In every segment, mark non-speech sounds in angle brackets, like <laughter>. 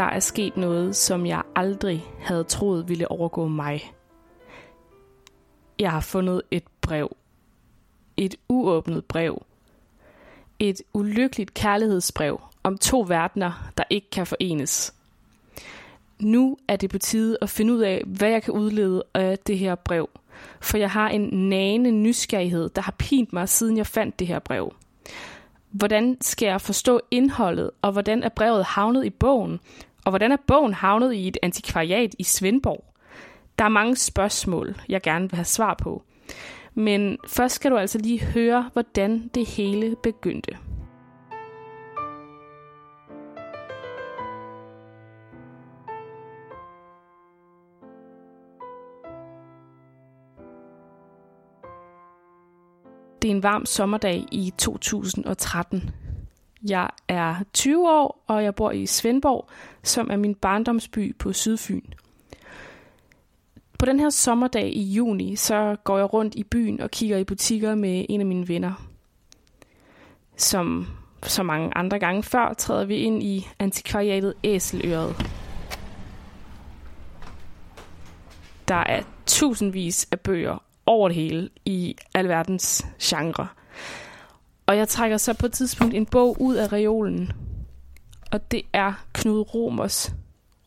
der er sket noget, som jeg aldrig havde troet ville overgå mig. Jeg har fundet et brev. Et uåbnet brev. Et ulykkeligt kærlighedsbrev om to verdener, der ikke kan forenes. Nu er det på tide at finde ud af, hvad jeg kan udlede af det her brev. For jeg har en nane nysgerrighed, der har pint mig, siden jeg fandt det her brev. Hvordan skal jeg forstå indholdet, og hvordan er brevet havnet i bogen? Og hvordan er bogen havnet i et antikvariat i Svendborg? Der er mange spørgsmål, jeg gerne vil have svar på. Men først skal du altså lige høre, hvordan det hele begyndte. Det er en varm sommerdag i 2013. Jeg er 20 år, og jeg bor i Svendborg, som er min barndomsby på Sydfyn. På den her sommerdag i juni, så går jeg rundt i byen og kigger i butikker med en af mine venner. Som så mange andre gange før, træder vi ind i antikvariatet Æseløret. Der er tusindvis af bøger over det hele i alverdens genre. Og jeg trækker så på et tidspunkt en bog ud af reolen. Og det er Knud Romers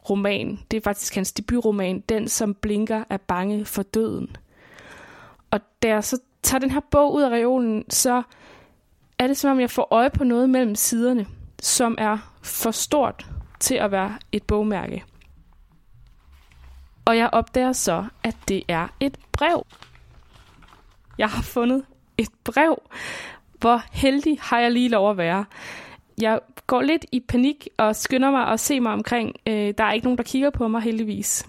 roman. Det er faktisk hans debutroman, Den som blinker er bange for døden. Og da jeg så tager den her bog ud af reolen, så er det som om jeg får øje på noget mellem siderne, som er for stort til at være et bogmærke. Og jeg opdager så, at det er et brev. Jeg har fundet et brev. Hvor heldig har jeg lige lov at være. Jeg går lidt i panik og skynder mig at se mig omkring. Øh, der er ikke nogen, der kigger på mig heldigvis.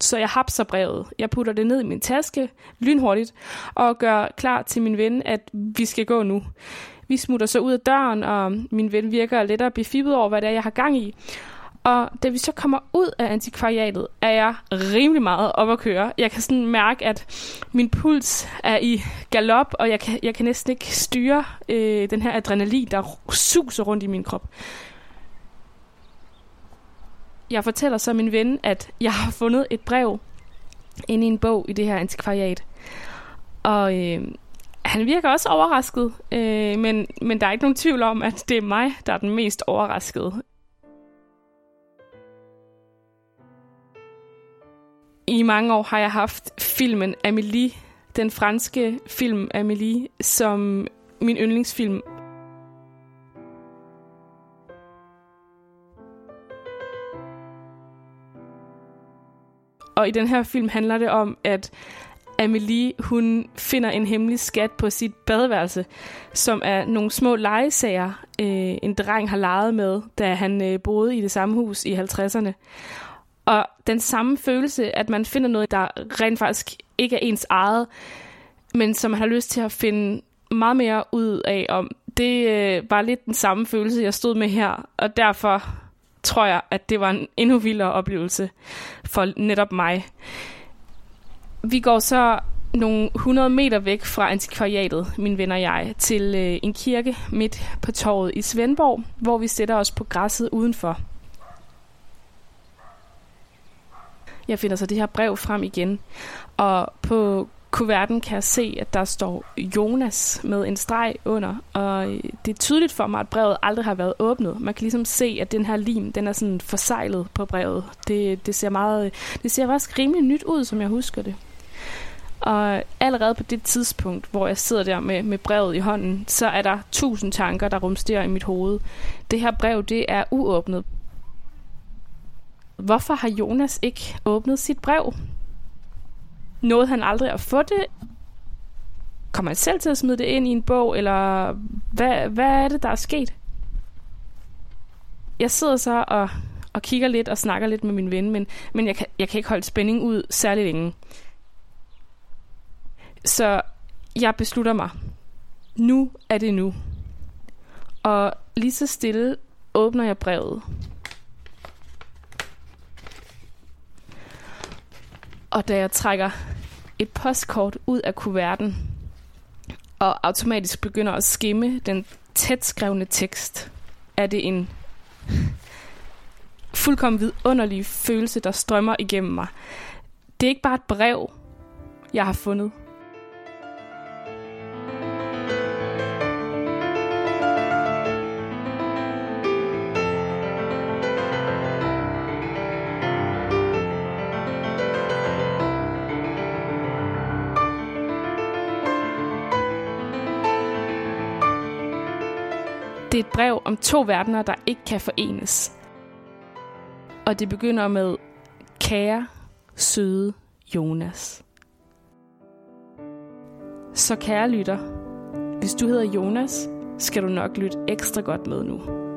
Så jeg hapser brevet. Jeg putter det ned i min taske lynhurtigt og gør klar til min ven, at vi skal gå nu. Vi smutter så ud af døren, og min ven virker lettere befippet over, hvad det er, jeg har gang i. Og da vi så kommer ud af antikvariatet, er jeg rimelig meget op at køre. Jeg kan sådan mærke, at min puls er i galop, og jeg kan, jeg kan næsten ikke styre øh, den her adrenalin, der suser rundt i min krop. Jeg fortæller så min ven, at jeg har fundet et brev inde i en bog i det her antikvariat. Og øh, han virker også overrasket, øh, men, men der er ikke nogen tvivl om, at det er mig, der er den mest overraskede. I mange år har jeg haft filmen Amélie, den franske film Amélie, som min yndlingsfilm. Og i den her film handler det om, at Amelie, hun finder en hemmelig skat på sit badeværelse, som er nogle små legesager, øh, en dreng har leget med, da han øh, boede i det samme hus i 50'erne. Og den samme følelse, at man finder noget, der rent faktisk ikke er ens eget, men som man har lyst til at finde meget mere ud af om, det øh, var lidt den samme følelse, jeg stod med her, og derfor tror jeg, at det var en endnu vildere oplevelse for netop mig. Vi går så nogle 100 meter væk fra antikvariatet, min venner og jeg, til øh, en kirke midt på torvet i Svendborg, hvor vi sætter os på græsset udenfor. Jeg finder så det her brev frem igen, og på kuverten kan jeg se, at der står Jonas med en streg under, og øh, det er tydeligt for mig, at brevet aldrig har været åbnet. Man kan ligesom se, at den her lim, den er sådan forsejlet på brevet. Det, det ser meget, øh, det ser faktisk rimelig nyt ud, som jeg husker det. Og allerede på det tidspunkt, hvor jeg sidder der med, med brevet i hånden, så er der tusind tanker, der rumsterer i mit hoved. Det her brev, det er uåbnet. Hvorfor har Jonas ikke åbnet sit brev? Nåede han aldrig at få det? Kommer han selv til at smide det ind i en bog, eller hvad, hvad er det, der er sket? Jeg sidder så og, og kigger lidt og snakker lidt med min ven, men, men jeg, kan, jeg kan ikke holde spænding ud særlig længe. Så jeg beslutter mig. Nu er det nu. Og lige så stille åbner jeg brevet. Og da jeg trækker et postkort ud af kuverten, og automatisk begynder at skimme den tæt skrevne tekst, er det en, fuldkommen vidunderlig følelse, der strømmer igennem mig. Det er ikke bare et brev, jeg har fundet. Det er et brev om to verdener, der ikke kan forenes. Og det begynder med, kære, søde Jonas. Så kære lytter, hvis du hedder Jonas, skal du nok lytte ekstra godt med nu.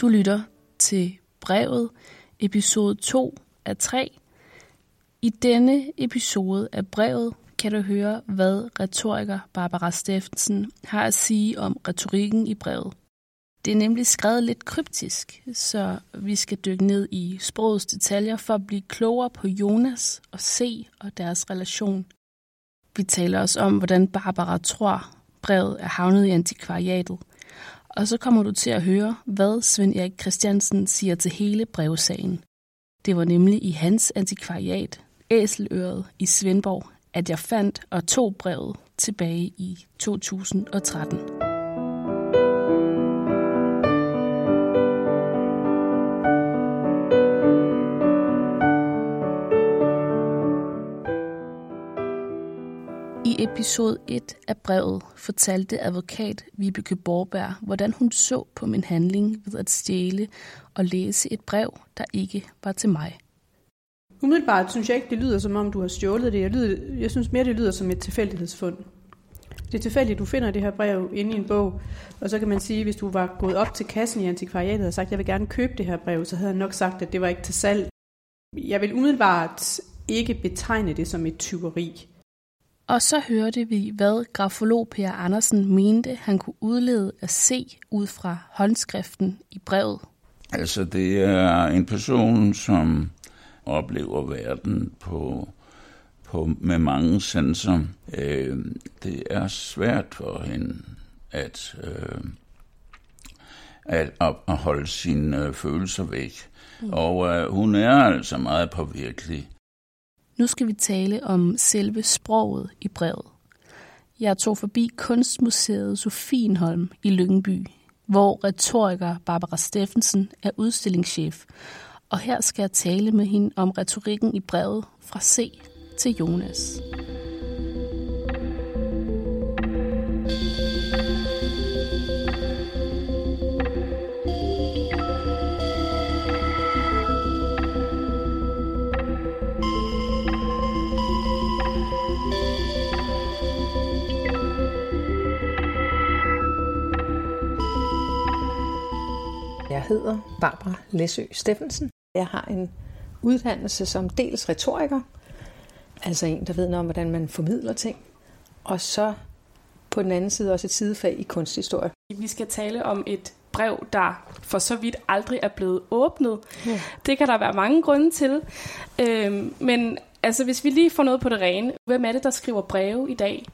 Du lytter til brevet, episode 2 af 3. I denne episode af brevet kan du høre, hvad retoriker Barbara Steffensen har at sige om retorikken i brevet. Det er nemlig skrevet lidt kryptisk, så vi skal dykke ned i sprogets detaljer for at blive klogere på Jonas og C og deres relation. Vi taler også om, hvordan Barbara tror, brevet er havnet i antikvariatet – og så kommer du til at høre, hvad Svend Erik Christiansen siger til hele brevsagen. Det var nemlig i hans antikvariat, Æseløret i Svendborg, at jeg fandt og tog brevet tilbage i 2013. I episode 1 af brevet fortalte advokat Vibeke Borberg, hvordan hun så på min handling ved at stjæle og læse et brev, der ikke var til mig. Umiddelbart synes jeg ikke, det lyder som om, du har stjålet det. Jeg, lyder, jeg synes mere, det lyder som et tilfældighedsfund. Det er tilfældigt, du finder det her brev inde i en bog, og så kan man sige, hvis du var gået op til kassen i antikvariatet og sagt, jeg vil gerne købe det her brev, så havde han nok sagt, at det var ikke til salg. Jeg vil umiddelbart ikke betegne det som et tyveri. Og så hørte vi, hvad grafolog Per Andersen mente, han kunne udlede at se ud fra håndskriften i brevet. Altså, det er en person, som oplever verden på, på med mange sanser. Øh, det er svært for hende at, øh, at, at holde sine øh, følelser væk. Mm. Og øh, hun er altså meget påvirkelig. Nu skal vi tale om selve sproget i brevet. Jeg tog forbi Kunstmuseet Sofienholm i Lyngby, hvor retoriker Barbara Steffensen er udstillingschef, og her skal jeg tale med hende om retorikken i brevet fra C til Jonas. Hedder Barbara Læsø Steffensen. Jeg har en uddannelse som dels retoriker, altså en, der ved noget om, hvordan man formidler ting, og så på den anden side også et sidefag i kunsthistorie. Vi skal tale om et brev, der for så vidt aldrig er blevet åbnet. Ja. Det kan der være mange grunde til. Øhm, men altså, hvis vi lige får noget på det rene, hvem er det, der skriver breve i dag?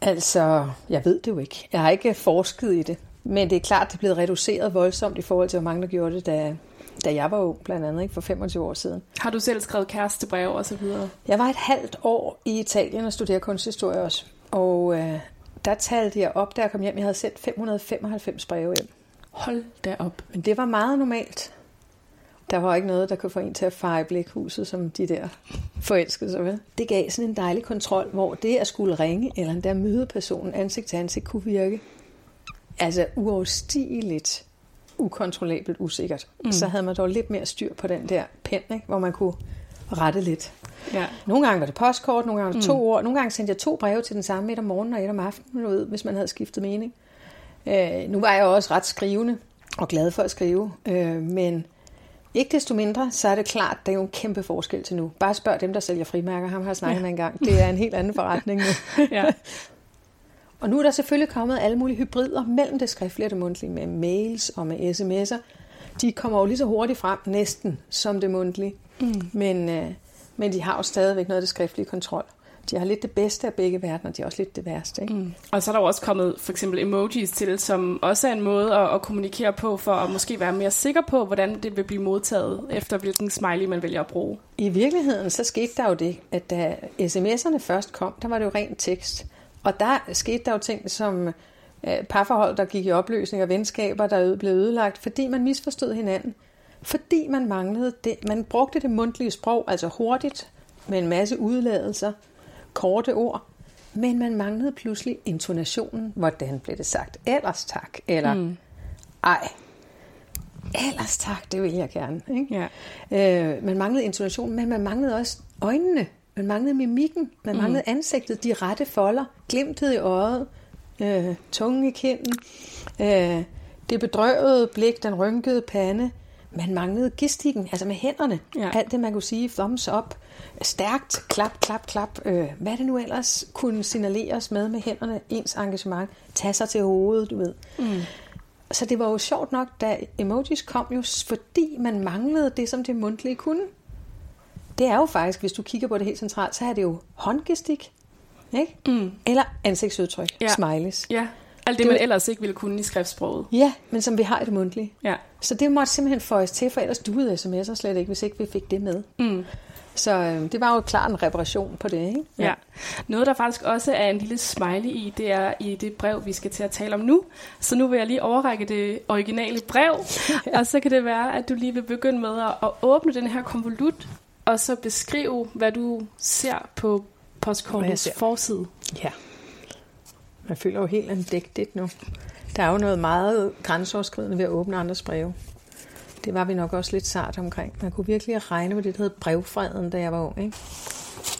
Altså, jeg ved det jo ikke. Jeg har ikke forsket i det. Men det er klart, det er blevet reduceret voldsomt i forhold til, hvor mange der gjorde det, da, da jeg var ung, blandt andet ikke, for 25 år siden. Har du selv skrevet kærestebrev og så videre? Jeg var et halvt år i Italien og studerede kunsthistorie også. Og øh, der talte jeg op, da jeg kom hjem. Jeg havde sendt 595 breve hjem. Hold da op. Men det var meget normalt. Der var ikke noget, der kunne få en til at fare blikhuset, som de der forelskede sig ved. Det gav sådan en dejlig kontrol, hvor det at skulle ringe, eller der møde personen ansigt til ansigt, kunne virke altså uoverstigeligt ukontrollabelt usikkert. Mm. Så havde man dog lidt mere styr på den der pen, ikke? hvor man kunne rette lidt. Ja. Nogle gange var det postkort, nogle gange var det to mm. ord. Nogle gange sendte jeg to breve til den samme et om morgenen og et om aftenen, ved, hvis man havde skiftet mening. Øh, nu var jeg også ret skrivende og glad for at skrive, øh, men ikke desto mindre, så er det klart, der er jo en kæmpe forskel til nu. Bare spørg dem, der sælger frimærker. Ham har jeg snakket ja. med en gang. Det er en helt anden forretning nu. <laughs> ja. Og nu er der selvfølgelig kommet alle mulige hybrider mellem det skriftlige og det mundtlige, med mails og med sms'er. De kommer jo lige så hurtigt frem, næsten, som det mundtlige. Mm. Men, øh, men de har jo stadigvæk noget af det skriftlige kontrol. De har lidt det bedste af begge verdener, de har også lidt det værste. Ikke? Mm. Og så er der jo også kommet for eksempel emojis til, som også er en måde at, at kommunikere på, for at måske være mere sikker på, hvordan det vil blive modtaget, efter hvilken smiley man vælger at bruge. I virkeligheden, så skete der jo det, at da sms'erne først kom, der var det jo rent tekst. Og der skete der jo ting som øh, parforhold, der gik i opløsning, og venskaber, der blev ødelagt, fordi man misforstod hinanden. Fordi man manglede det. Man brugte det mundtlige sprog, altså hurtigt, med en masse udladelser, korte ord, men man manglede pludselig intonationen. Hvordan blev det sagt? Ellers tak. Eller mm. ej. Ellers tak, det vil jeg gerne. Ikke? Ja. Øh, man manglede intonationen, men man manglede også øjnene. Man manglede mimikken. Man mm. manglede ansigtet, de rette folder, glimtet i øjet, øh, tungen i kinden, øh, det bedrøvede blik, den rynkede pande. Man manglede gistikken, altså med hænderne. Ja. Alt det, man kunne sige, thumbs up, stærkt, klap, klap, klap. Øh, hvad det nu ellers kunne signaleres med med hænderne, ens engagement, tage sig til hovedet, du ved. Mm. Så det var jo sjovt nok, da emojis kom jo, fordi man manglede det, som det mundtlige kunne. Det er jo faktisk, hvis du kigger på det helt centralt, så er det jo håndgestik, ikke? Mm. Eller ansigtsudtryk, ja. smileys. Ja, alt det, det man ellers ikke ville kunne i skriftsproget. Ja, men som vi har i det mundtlige. Ja. Så det måtte simpelthen føjes til, for ellers duede sms'er slet ikke, hvis ikke vi fik det med. Mm. Så øh, det var jo klart en reparation på det, ikke? Ja. ja. Noget, der faktisk også er en lille smiley i, det er i det brev, vi skal til at tale om nu. Så nu vil jeg lige overrække det originale brev, <laughs> ja. og så kan det være, at du lige vil begynde med at, at åbne den her konvolut, og så beskrive, hvad du ser på postkortets forside. Ja. Man føler jo helt andægtigt nu. Der er jo noget meget grænseoverskridende ved at åbne andres breve. Det var vi nok også lidt sart omkring. Man kunne virkelig regne med det, der hed brevfreden, da jeg var ung. Ikke?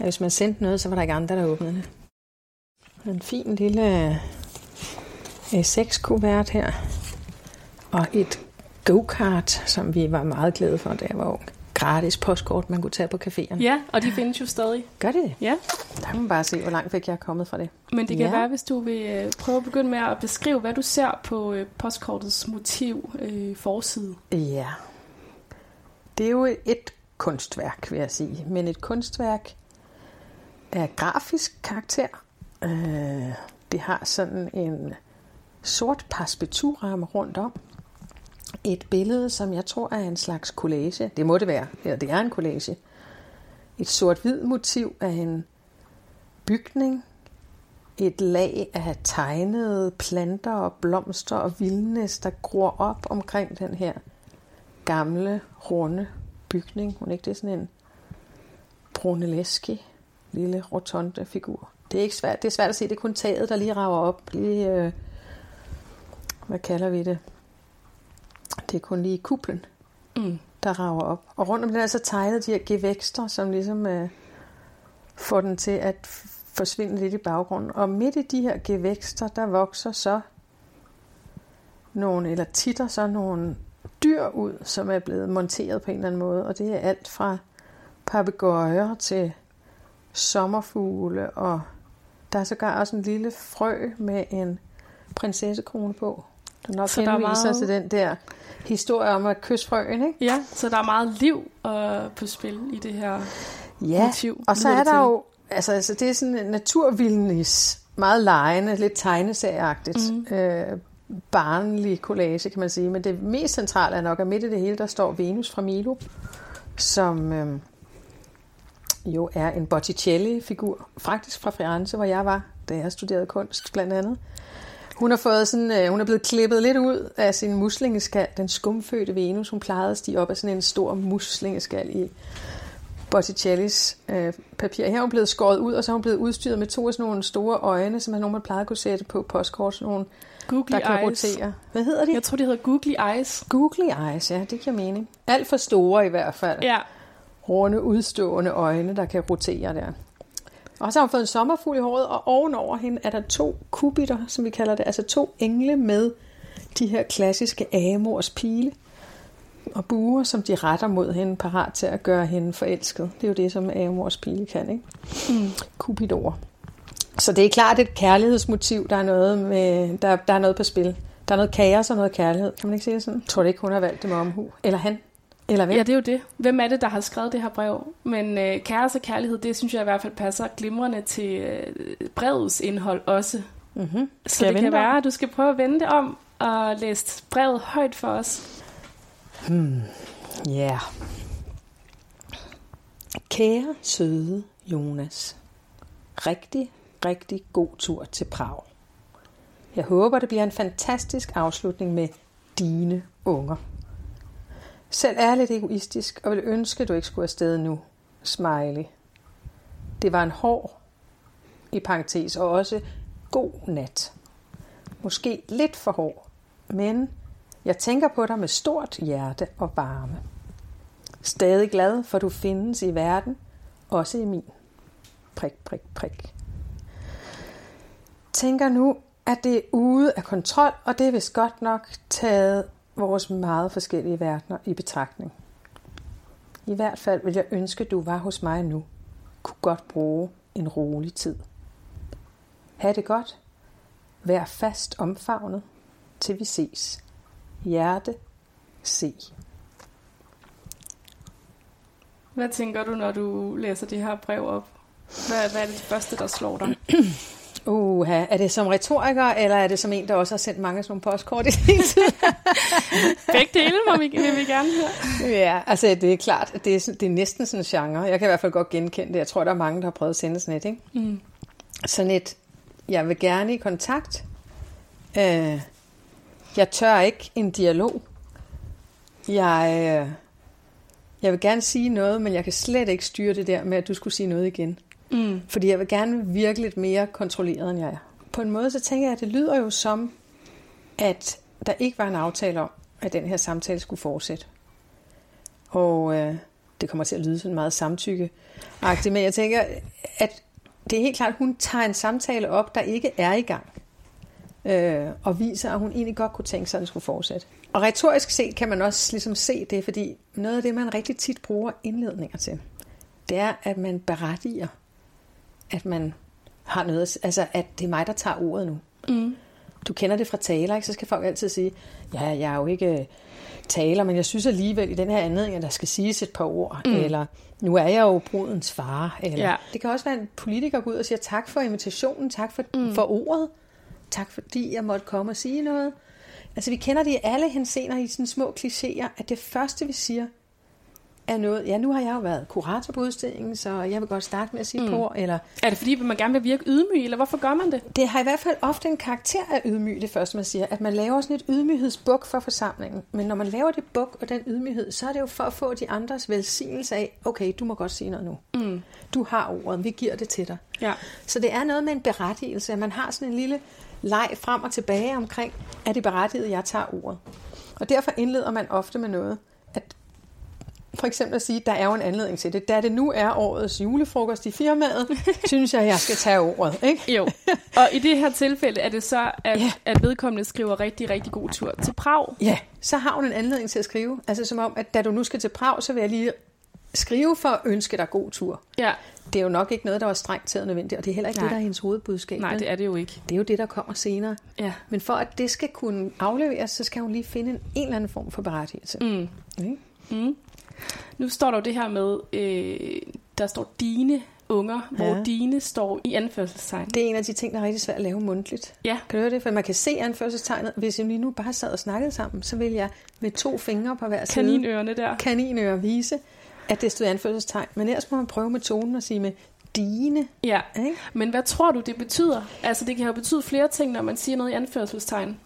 Ja, hvis man sendte noget, så var der ikke andre, der åbnede det. En fin lille A6-kuvert her. Og et go-kart, som vi var meget glade for, da jeg var ung gratis postkort, man kunne tage på caféerne. Ja, og de findes jo stadig. Gør det? Ja. Der kan man bare se, hvor langt væk jeg er kommet fra det. Men det kan ja. være, hvis du vil øh, prøve at begynde med at beskrive, hvad du ser på øh, postkortets motiv øh, forside. Ja. Det er jo et kunstværk, vil jeg sige. Men et kunstværk af grafisk karakter. Øh, det har sådan en sort perspektivramme rundt om et billede, som jeg tror er en slags collage. Det må det være. Ja, det er en collage. Et sort-hvid motiv af en bygning. Et lag af tegnede planter og blomster og vildnæs, der gror op omkring den her gamle, runde bygning. Hun er ikke det er sådan en brunelleski, lille rotonde figur. Det er ikke svært. Det er svært at se. Det er kun taget, der lige rager op. Lige, øh, hvad kalder vi det? Det er kun lige kuplen, mm. der rager op. Og rundt om den er så tegnet de her gevækster, som ligesom øh, får den til at forsvinde lidt i baggrunden. Og midt i de her gevækster, der vokser så nogle, eller titter så nogle dyr ud, som er blevet monteret på en eller anden måde. Og det er alt fra papegøjer til sommerfugle, og der er sågar også en lille frø med en prinsessekrone på. Der nok så der er meget... til den der historie om at kysse frøen, ikke? Ja, så der er meget liv uh, på spil i det her ja, motiv. og så er der jo, altså, altså det er sådan en naturvildnis, meget lejende, lidt tegneserieagtigt. Mm. Øh, barnlig collage, kan man sige. Men det mest centrale er nok, at midt i det hele, der står Venus fra Milo, som øh, jo er en Botticelli-figur, faktisk fra Firenze, hvor jeg var, da jeg studerede kunst, blandt andet. Hun har fået sådan, øh, hun er blevet klippet lidt ud af sin muslingeskal, den skumfødte Venus. Hun plejede at stige op af sådan en stor muslingeskal i Botticellis øh, papir. Her er hun blevet skåret ud, og så er hun blevet udstyret med to af sådan nogle store øjne, som man normalt plejede at kunne sætte på postkort, sådan nogle, Googly der kan eyes. rotere. Hvad hedder de? Jeg tror, de hedder Googly Eyes. Googly Eyes, ja, det giver mening. Alt for store i hvert fald. Ja. Runde, udstående øjne, der kan rotere der. Og så har hun fået en sommerfugl i håret, og ovenover hende er der to kubitter, som vi kalder det, altså to engle med de her klassiske amors pile og buer, som de retter mod hende, parat til at gøre hende forelsket. Det er jo det, som amors pile kan, ikke? Mm. Kubidorer. Så det er klart et kærlighedsmotiv, der er noget, med, der, der er noget på spil. Der er noget kaos og noget kærlighed. Kan man ikke sige det sådan? Jeg tror det ikke, hun har valgt det med omhu. Eller han. Eller hvem? Ja, det er jo det. Hvem er det, der har skrevet det her brev? Men øh, kæreste og kærlighed, det synes jeg i hvert fald passer glimrende til øh, brevets indhold også. Mm-hmm. Så det kan være, at du skal prøve at vende det om og læse brevet højt for os. Hmm. Ja. Yeah. Kære søde Jonas. Rigtig, rigtig god tur til Prag. Jeg håber, det bliver en fantastisk afslutning med dine unger. Selv er lidt egoistisk og vil ønske, du ikke skulle afsted nu. Smiley. Det var en hård, i parentes, og også god nat. Måske lidt for hård, men jeg tænker på dig med stort hjerte og varme. Stadig glad, for du findes i verden, også i min. Prik, prik, prik. Tænker nu, at det er ude af kontrol, og det er vist godt nok taget vores meget forskellige verdener i betragtning. I hvert fald vil jeg ønske, du var hos mig nu. Kunne godt bruge en rolig tid. Ha' det godt. Vær fast omfavnet, til vi ses. Hjerte, se. Hvad tænker du, når du læser det her brev op? Hvad, hvad er det første, der slår dig? <clears throat> Uha, er det som retoriker, eller er det som en, der også har sendt mange sådan nogle postkort i sin <laughs> tid? Begge dele må vi, vil vi gerne høre. Ja, altså det er klart, det er, det er næsten sådan en genre. Jeg kan i hvert fald godt genkende det. Jeg tror, der er mange, der har prøvet at sende sådan et. Ikke? Mm. Sådan et, jeg vil gerne i kontakt. Øh, jeg tør ikke en dialog. Jeg, øh, jeg vil gerne sige noget, men jeg kan slet ikke styre det der med, at du skulle sige noget igen. Mm. Fordi jeg vil gerne virke lidt mere kontrolleret, end jeg er. På en måde, så tænker jeg, at det lyder jo som, at der ikke var en aftale om, at den her samtale skulle fortsætte. Og øh, det kommer til at lyde sådan meget samtykke men jeg tænker, at det er helt klart, at hun tager en samtale op, der ikke er i gang. Øh, og viser, at hun egentlig godt kunne tænke sig, at den skulle fortsætte. Og retorisk set kan man også ligesom se det, fordi noget af det, man rigtig tit bruger indledninger til, det er, at man berettiger at man har noget, altså at det er mig, der tager ordet nu. Mm. Du kender det fra taler, ikke? så skal folk altid sige, ja, jeg er jo ikke øh, taler, men jeg synes alligevel i den her anledning, at der skal siges et par ord, mm. eller nu er jeg jo brudens far. Eller. Ja. Det kan også være en politiker går ud og siger, tak for invitationen, tak for, mm. for ordet, tak fordi jeg måtte komme og sige noget. Altså vi kender det i alle hensener i sådan små klichéer, at det første vi siger, er noget... Ja, nu har jeg jo været kurator på udstillingen, så jeg vil godt starte med at sige mm. på, eller... Er det fordi, man gerne vil virke ydmyg, eller hvorfor gør man det? Det har i hvert fald ofte en karakter af ydmyg, det første man siger, at man laver sådan et ydmyghedsbuk for forsamlingen. Men når man laver det buk og den ydmyghed, så er det jo for at få de andres velsignelse af, okay, du må godt sige noget nu. Mm. Du har ordet, vi giver det til dig. Ja. Så det er noget med en berettigelse, at man har sådan en lille leg frem og tilbage omkring, er det berettiget, jeg tager ordet. Og derfor indleder man ofte med noget, for eksempel at sige, at der er jo en anledning til det. Da det nu er årets julefrokost i firmaet, <laughs> synes jeg, jeg skal tage ordet. Ikke? Jo, og i det her tilfælde er det så, at, ja. at vedkommende skriver rigtig, rigtig god tur til Prag. Ja, så har hun en anledning til at skrive. Altså som om, at da du nu skal til Prag, så vil jeg lige skrive for at ønske dig god tur. Ja. Det er jo nok ikke noget, der var strengt taget nødvendigt, og det er heller ikke Nej. det, der er hendes hovedbudskab. Nej, det er det jo ikke. Det er jo det, der kommer senere. Ja. Men for at det skal kunne afleveres, så skal hun lige finde en, en eller anden form for berettigelse. Mm. Okay? Mm. Nu står der jo det her med, øh, der står dine unger, ja. hvor dine står i anførselstegn. Det er en af de ting, der er rigtig svært at lave mundtligt. Ja. Kan du høre det? For man kan se anførselstegnet. Hvis jeg lige nu bare sad og snakkede sammen, så vil jeg med to fingre på hver side... Kaninørerne der. Kaninører vise, at det stod anførselstegn. Men ellers må man prøve med tonen og sige med dine. Ja, ikke? men hvad tror du, det betyder? Altså, det kan jo betyde flere ting, når man siger noget i anførselstegn.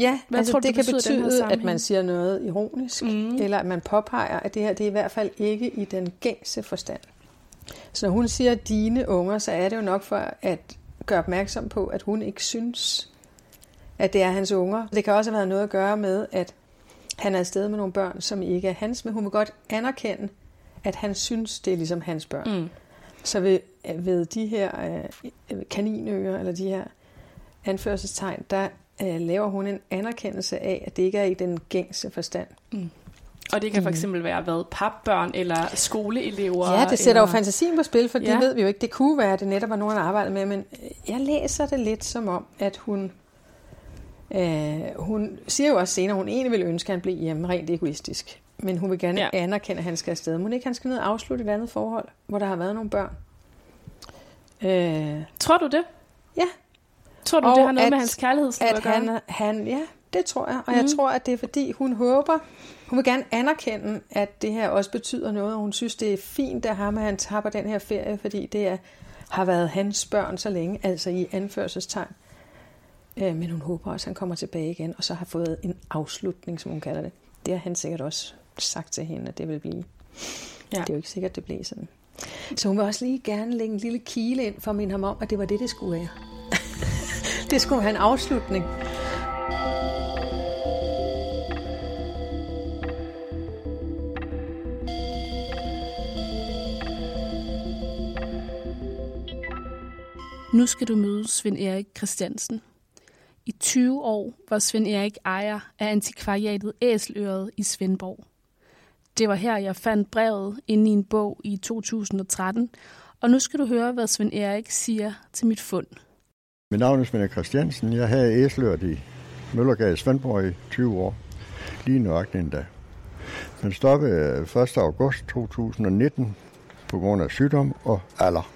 Ja, Hvad altså tror det, det kan betyde, at man siger noget ironisk, Mm. eller at man påpeger, at det her det er i hvert fald ikke i den gængse forstand. Så når hun siger dine unger, så er det jo nok for at gøre opmærksom på, at hun ikke synes, at det er hans unger. Det kan også have været noget at gøre med, at han er afsted med nogle børn, som ikke er hans, men hun vil godt anerkende, at han synes, det er ligesom hans børn. Mm. Så ved, ved de her øh, kaninører, eller de her anførselstegn, der øh, laver hun en anerkendelse af, at det ikke er i den gængse forstand. Mm. Og det kan for eksempel være hvad, papbørn eller skoleelever. Ja, det sætter jo eller... fantasien på spil, for ja. Det ved vi jo ikke. Det kunne være, at det netop var nogen, han arbejdede med, men øh, jeg læser det lidt som om, at hun... Øh, hun siger jo også senere, at hun egentlig ville ønske, at han blev hjemme rent egoistisk. Men hun vil gerne. Ja. anerkende, at han skal afsted. Må ikke han skal ned og afslutte et andet forhold, hvor der har været nogle børn? Øh, Tror du det? Ja. Tror du, Og det har noget at- med hans kærlighedsliv at, at gøre? han, han, ja, det tror jeg. Og mm. jeg tror, at det er fordi, hun håber, hun vil gerne anerkende, at det her også betyder noget, og hun synes, det er fint af ham, at han tager på den her ferie, fordi det er, har været hans børn så længe, altså i anførselstegn. Øh, men hun håber også, at han kommer tilbage igen, og så har fået en afslutning, som hun kalder det. Det har han sikkert også sagt til hende, at det vil blive. Ja. Ja. Det er jo ikke sikkert, det bliver sådan. Så hun vil også lige gerne lægge en lille kile ind for at minde ham om, at det var det, det skulle være det skulle have en afslutning. Nu skal du møde Svend Erik Christiansen. I 20 år var Svend Erik ejer af antikvariatet Æseløret i Svendborg. Det var her, jeg fandt brevet inde i en bog i 2013, og nu skal du høre, hvad Svend Erik siger til mit fund. Mit navn er Svend Christiansen. Jeg havde æslet i Møllergade Svendborg i 20 år. Lige nøjagtigt endda. Men stoppede øh, 1. august 2019 på grund af sygdom og alder.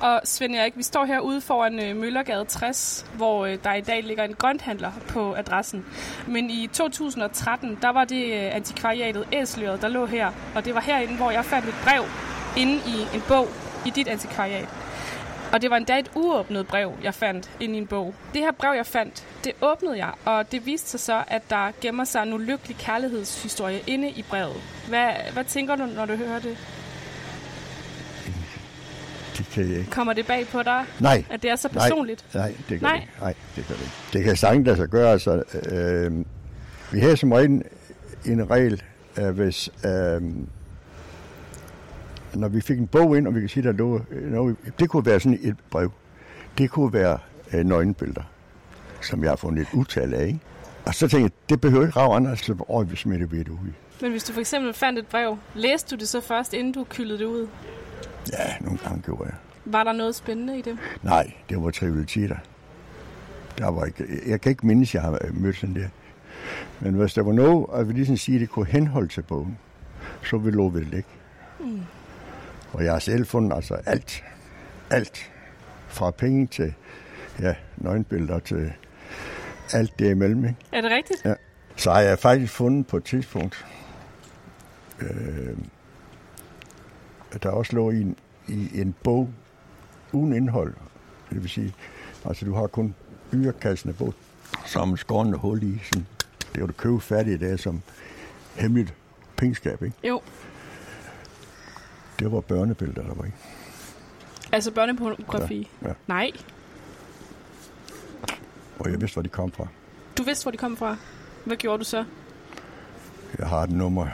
Og Svend Erik, vi står herude foran øh, Møllergade 60, hvor øh, der i dag ligger en grønthandler på adressen. Men i 2013, der var det antikvariatet Æsløret, der lå her. Og det var herinde, hvor jeg fandt et brev inde i en bog i dit antikvariat. Og det var endda et uåbnet brev, jeg fandt i en bog. Det her brev, jeg fandt, det åbnede jeg, og det viste sig så, at der gemmer sig en ulykkelig kærlighedshistorie inde i brevet. Hvad, hvad tænker du, når du hører det? Det kan jeg ikke. Kommer det bag på dig, Nej, at det er så personligt? nej, nej, det kan Nej. det ikke. Nej, det kan det ikke. Det kan sagtens lade sig gøre. Altså, øh, vi har som regel en regel, at hvis øh, når vi fik en bog ind, og vi kan sige, der lå noget, det kunne være sådan et brev. Det kunne være øh, nøgenbilleder, som jeg har fundet et utal af. Ikke? Og så tænkte jeg, det behøver ikke rave andre, så åh, vi smitter vi det ud. Men hvis du for eksempel fandt et brev, læste du det så først, inden du kyldede det ud? Ja, nogle gange gjorde jeg. Var der noget spændende i det? Nej, det var trivialiteter. Der var ikke, jeg kan ikke mindes, jeg har mødt sådan der. Men hvis der var noget, og vi ligesom sige, at det kunne henholde til bogen, så ville vi det ikke. Mm. Og jeg har selv fundet altså alt. Alt. Fra penge til ja, nøgenbilleder til alt det imellem. Ikke? Er det rigtigt? Ja. Så har jeg faktisk fundet på et tidspunkt, øh, der også lå i en, i en bog uden indhold. Det vil sige, altså du har kun yrekassen af bog, som skårende hul i. Sådan, det var du købe færdigt i dag som hemmeligt pengeskab, ikke? Jo. Det var børnebilleder, der var i. Altså børnepornografi? Ja, ja. Nej. Og jeg vidste, hvor de kom fra. Du vidste, hvor de kom fra. Hvad gjorde du så? Jeg har et nummer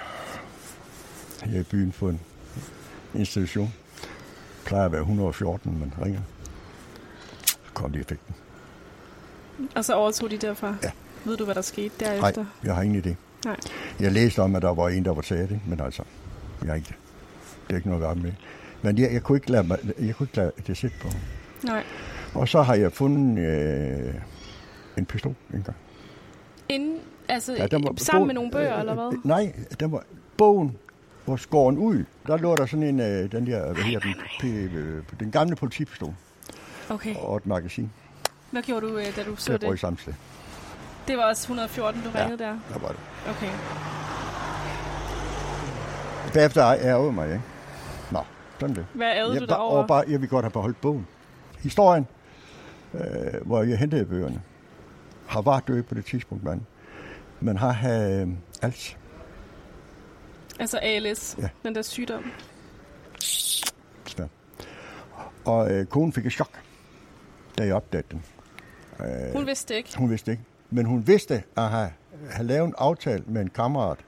her i byen på en institution. Det plejer at være 114, men ringer. Så kom de og fik den. Og så overtog de derfra? Ja. Ved du, hvad der skete Nej, derefter? jeg har ingen idé. Nej. Jeg læste om, at der var en, der var taget, ikke? men altså, jeg har ikke det. Det er ikke noget med. Men jeg, jeg, kunne ikke lade mig, jeg kunne ikke lade det sætte på. Nej. Og så har jeg fundet øh, en pistol en gang. Inden, altså Ja, var- sammen med bogen- nogle bøger, øh, eller hvad? øh, Nej, den var bogen var skåren ud. Der lå der sådan en, øh, den der, hvad hedder den, p, øh, den gamle politipistol Okay. og et magasin. Hvad gjorde du, øh, da du så Det det? samme sted. Det var også 114, du Ja. ringede der? Der var det. Okay. Bagefter ærgede mig, ikke? Sådan det. Hvad ærede du derovre? og bare, jeg vil godt have beholdt bogen. Historien, øh, hvor jeg hentede bøgerne, har var død på det tidspunkt, mand. Men har øh, alt. Altså ALS, Ja. den der sygdom. Svært. Og øh, konen fik et chok, da jeg opdagede den. Øh, Hun vidste ikke. hun vidste ikke. Men hun vidste at have, have lavet en aftale med en kammerat,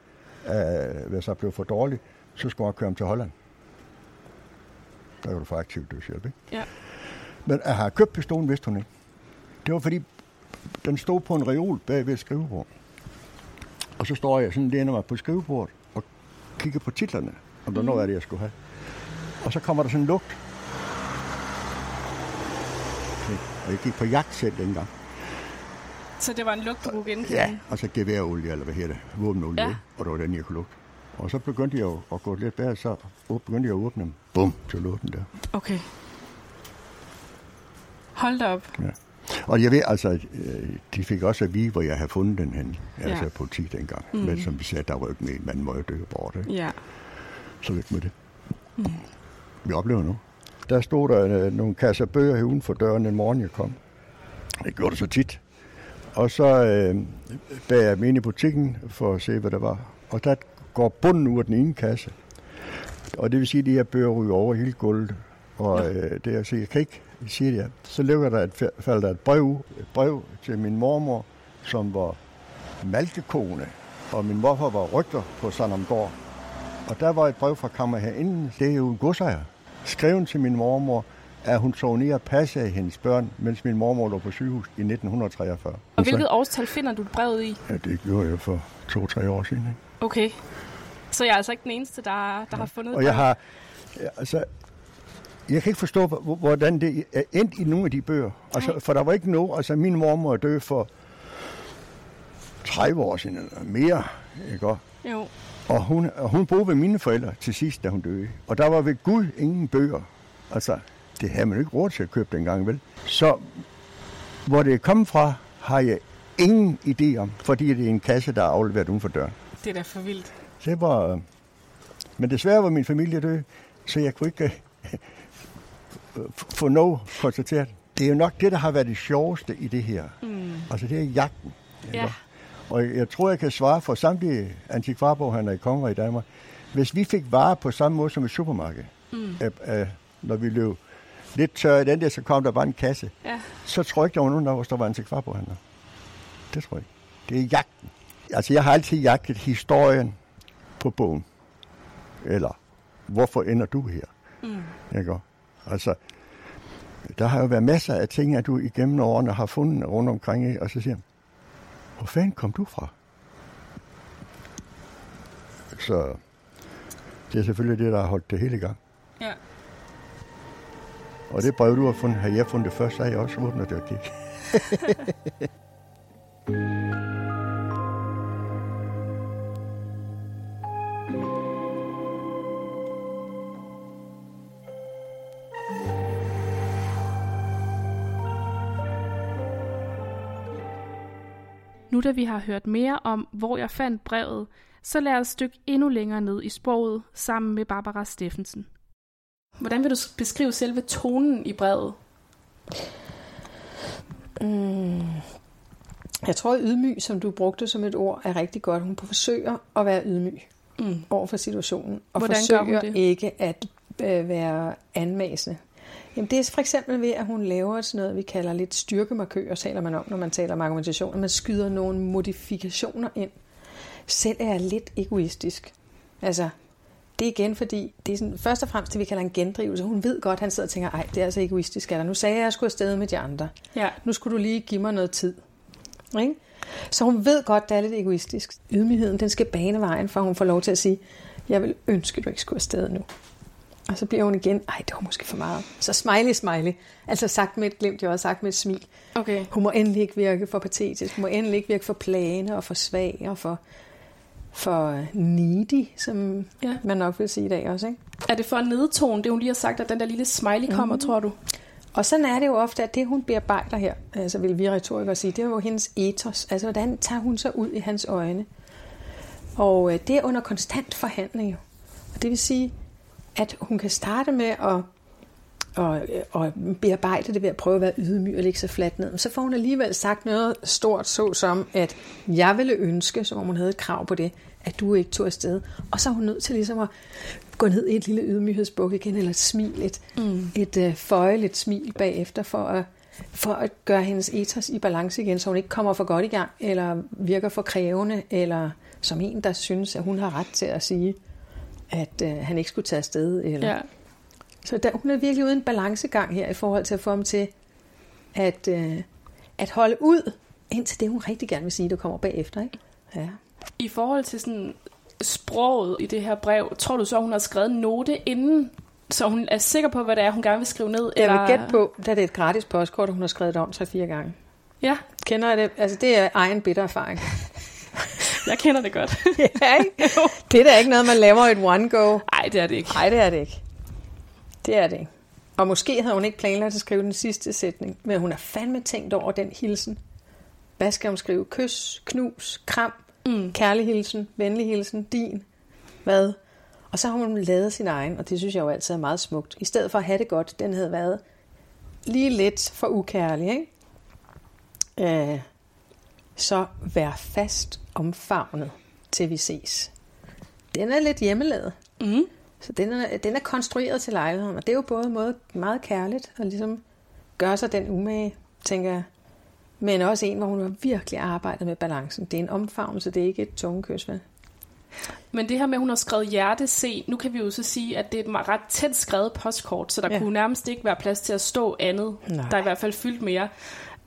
øh, hvis jeg blev for dårlig, så skulle jeg køre ham til Holland. Der kan du få aktiv dødshjælp, ikke? Ja. Men at have købt pistolen, vidste hun ikke. Det var fordi, den stod på en reol bag ved et skrivebord. Og så står jeg sådan, læner mig på skrivebordet og kigger på titlerne, om der er noget af det, jeg skulle have. Og så kommer der sådan en lugt. Og jeg gik på jagt selv dengang. Så det var en lugt, du kunne genkende? Ja, og så geværolie, eller hvad hedder det, våbenolie, ja. og det var den, jeg kunne lugte. Og så begyndte jeg jo at gå lidt bedre, så begyndte jeg at åbne dem. Bum, så lå den der. Okay. Hold da op. Og jeg ved altså, øh, de fik også at vide, hvor jeg havde fundet den hen. Ja. Altså politi dengang. Mm. Men som vi sagde, der var ikke med, man må jo dø bort. Ikke? Ja. Så væk med det. Mm. Vi oplever nu. Der stod der øh, nogle kasser bøger her uden for døren en morgen, jeg kom. Det gjorde det så tit. Og så øh, bag jeg mig ind i butikken for at se, hvad der var. Og der går bunden ud af den ene kasse. Og det vil sige, at de her bøger ryger over hele gulvet. Og øh, det er, så jeg kan ikke sige det. Så ligger der et, falder der et brev, et brev til min mormor, som var malkekone. Og min morfar var rygter på Sandamgård. Og der var et brev fra kammer herinde. Det er jo en godsejer. Skreven til min mormor, at hun tog ned og passede hendes børn, mens min mormor lå på sygehus i 1943. Og hvilket årstal finder du brevet i? Ja, det gjorde jeg for to-tre år siden. Ikke? Okay. Så jeg er altså ikke den eneste, der, der har fundet Og jeg har, ja, altså, jeg kan ikke forstå, hvor- hvordan det er endt i nogle af de bøger. Altså, for der var ikke noget, altså min mormor er død for 30 år siden eller mere, ikke? Jo. Og hun, og hun boede ved mine forældre til sidst, da hun døde. Og der var ved Gud ingen bøger. Altså, det havde man ikke råd til at købe dengang, vel? Så hvor det kommet fra, har jeg ingen idé om, fordi det er en kasse, der er afleveret uden for døren. Det er da for vildt. Det var... øh, Men desværre var min familie død, så jeg kunne ikke øh, få noget konstateret. Det er jo nok det, der har været det sjoveste i det her. Mm. Altså det er jagten. Ja. Og jeg tror, jeg kan svare for samtlige antikvarboghandler i Konger i Danmark. Hvis vi fik varer på samme måde som et supermarked, mm. øh, øh, når vi løb lidt tør i den der, så kom der bare en kasse. Ja. Så tror jeg ikke, der var nogen af os, der var antikvarboghandler. Det tror jeg ikke. Det er jagten. Altså, jeg har altid jagtet historien på bogen. Eller, hvorfor ender du her? Mm. Ikke? Altså, der har jo været masser af ting, at du igennem årene har fundet rundt omkring, ikke? og så siger hvor fanden kom du fra? Så det er selvfølgelig det, der har holdt det hele i gang. Ja. Og det brev, du har fundet, har jeg fundet det først, så har jeg også åbnet det og kigget. <laughs> Nu da vi har hørt mere om, hvor jeg fandt brevet, så lad os dykke endnu længere ned i sproget sammen med Barbara Steffensen. Hvordan vil du beskrive selve tonen i brevet? Mm. Jeg tror, at ydmyg, som du brugte som et ord, er rigtig godt. Hun forsøger at være ydmyg Mm. over for situationen, og Hvordan forsøger ikke at øh, være anmasende. Jamen, det er for eksempel ved, at hun laver sådan noget, vi kalder lidt styrkemarkører, taler man om, når man taler om argumentation, at man skyder nogle modifikationer ind. Selv er jeg lidt egoistisk. Altså, det er igen, fordi det er sådan, først og fremmest det, vi kalder en gendrivelse. Hun ved godt, at han sidder og tænker, ej, det er altså egoistisk dig. Nu sagde jeg, at jeg skulle afsted med de andre. Ja. Nu skulle du lige give mig noget tid. Ikke? Så hun ved godt, det er lidt egoistisk. Ydmygheden, den skal bane vejen, for hun får lov til at sige, jeg vil ønske, du ikke skulle afsted nu. Og så bliver hun igen, ej, det var måske for meget. Så smiley, smiley. Altså sagt med et glimt, jeg har også sagt med et smil. Okay. Hun må endelig ikke virke for patetisk. Hun må endelig ikke virke for plane og for svag og for, for needy, som Ja. man nok vil sige i dag også. Ikke? Er det for en nedtone, det hun lige har sagt, at den der lille smiley kommer, Mhm. tror du? Og sådan er det jo ofte, at det hun bearbejder her, altså vil vi retorikere sige, det er jo hendes ethos. Altså hvordan tager hun sig ud i hans øjne? Og øh, det er under konstant forhandling jo. Og det vil sige, at hun kan starte med at og, og bearbejde det ved at prøve at være ydmyg og lægge sig fladt ned. Men så får hun alligevel sagt noget stort, så som at jeg ville ønske, som om hun havde et krav på det, at du ikke tog afsted. Og så er hun nødt til ligesom at gå ned i et lille ydmyghedsbuk igen, eller et smil, et, mm. et uh, føjeligt smil bagefter, for at, for at gøre hendes ethos i balance igen, så hun ikke kommer for godt i gang, eller virker for krævende, eller som en, der synes, at hun har ret til at sige, at uh, han ikke skulle tage afsted. Eller, Ja. så der, hun er virkelig uden balancegang her i forhold til at få ham til at, øh, at holde ud, indtil det hun rigtig gerne vil sige, der kommer bagefter. Ikke? Ja. I forhold til sådan sproget i det her brev, tror du så, hun har skrevet en note inden, så hun er sikker på, hvad det er, hun gerne vil skrive ned? Jeg eller? vil gætte på, da det er et gratis postkort, hun har skrevet det om 3-4 gange. Ja, Kender jeg det? Altså, det er egen bitter erfaring. Jeg kender det godt. <laughs> ja, ikke? Det er da ikke noget, man laver i et one-go. Nej, det er det ikke. Nej, det er det ikke. Det er det ikke. Og måske havde hun ikke planlagt at skrive den sidste sætning, men hun har fandme tænkt over den hilsen. Hvad skal hun skrive? Kys, knus, kram, Mm. kærlig hilsen, venlig hilsen, din, hvad? Og så har hun lavet sin egen, og det synes jeg jo altid er meget smukt. I stedet for at have det godt, den havde været lige lidt for ukærlig, ikke? Øh, så vær fast omfavnet, til vi ses. Den er lidt hjemmelavet. Mm. Så den er, den er konstrueret til lejligheden, og det er jo både måde meget kærligt at ligesom gøre sig den umage, tænker jeg. Men også en, hvor hun har virkelig arbejdet med balancen. Det er en omfavnelse, det er ikke et tungekys, vel? Men det her med, at hun har skrevet hjerte C, nu kan vi jo så sige, at det er et ret tæt skrevet postkort, så der Ja. kunne nærmest ikke være plads til at stå andet. Nej. Der er i hvert fald fyldt mere.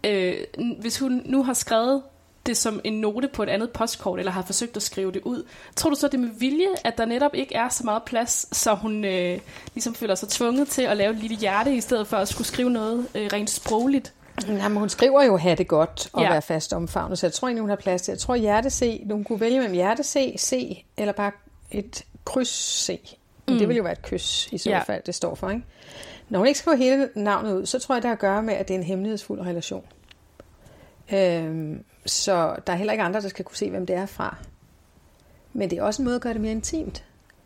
Øh, hvis hun nu har skrevet det som en note på et andet postkort, eller har forsøgt at skrive det ud, tror du så, det er med vilje, at der netop ikke er så meget plads, så hun øh, ligesom føler sig tvunget til at lave et lille hjerte, i stedet for at skulle skrive noget øh, rent sprogligt? Jamen, hun skriver jo, have det godt og Ja. være fast omfavnet, så jeg tror egentlig, hun har plads til. Jeg tror, hjerte C, hun kunne vælge mellem hjerte C, eller bare et kryds C. Men Mm. det vil jo være et kys, i så Ja. fald, det står for, ikke? Når hun ikke skriver hele navnet ud, så tror jeg, det har at gøre med, at det er en hemmelighedsfuld relation. Øhm, så der er heller ikke andre, der skal kunne se, hvem det er fra. Men det er også en måde at gøre det mere intimt.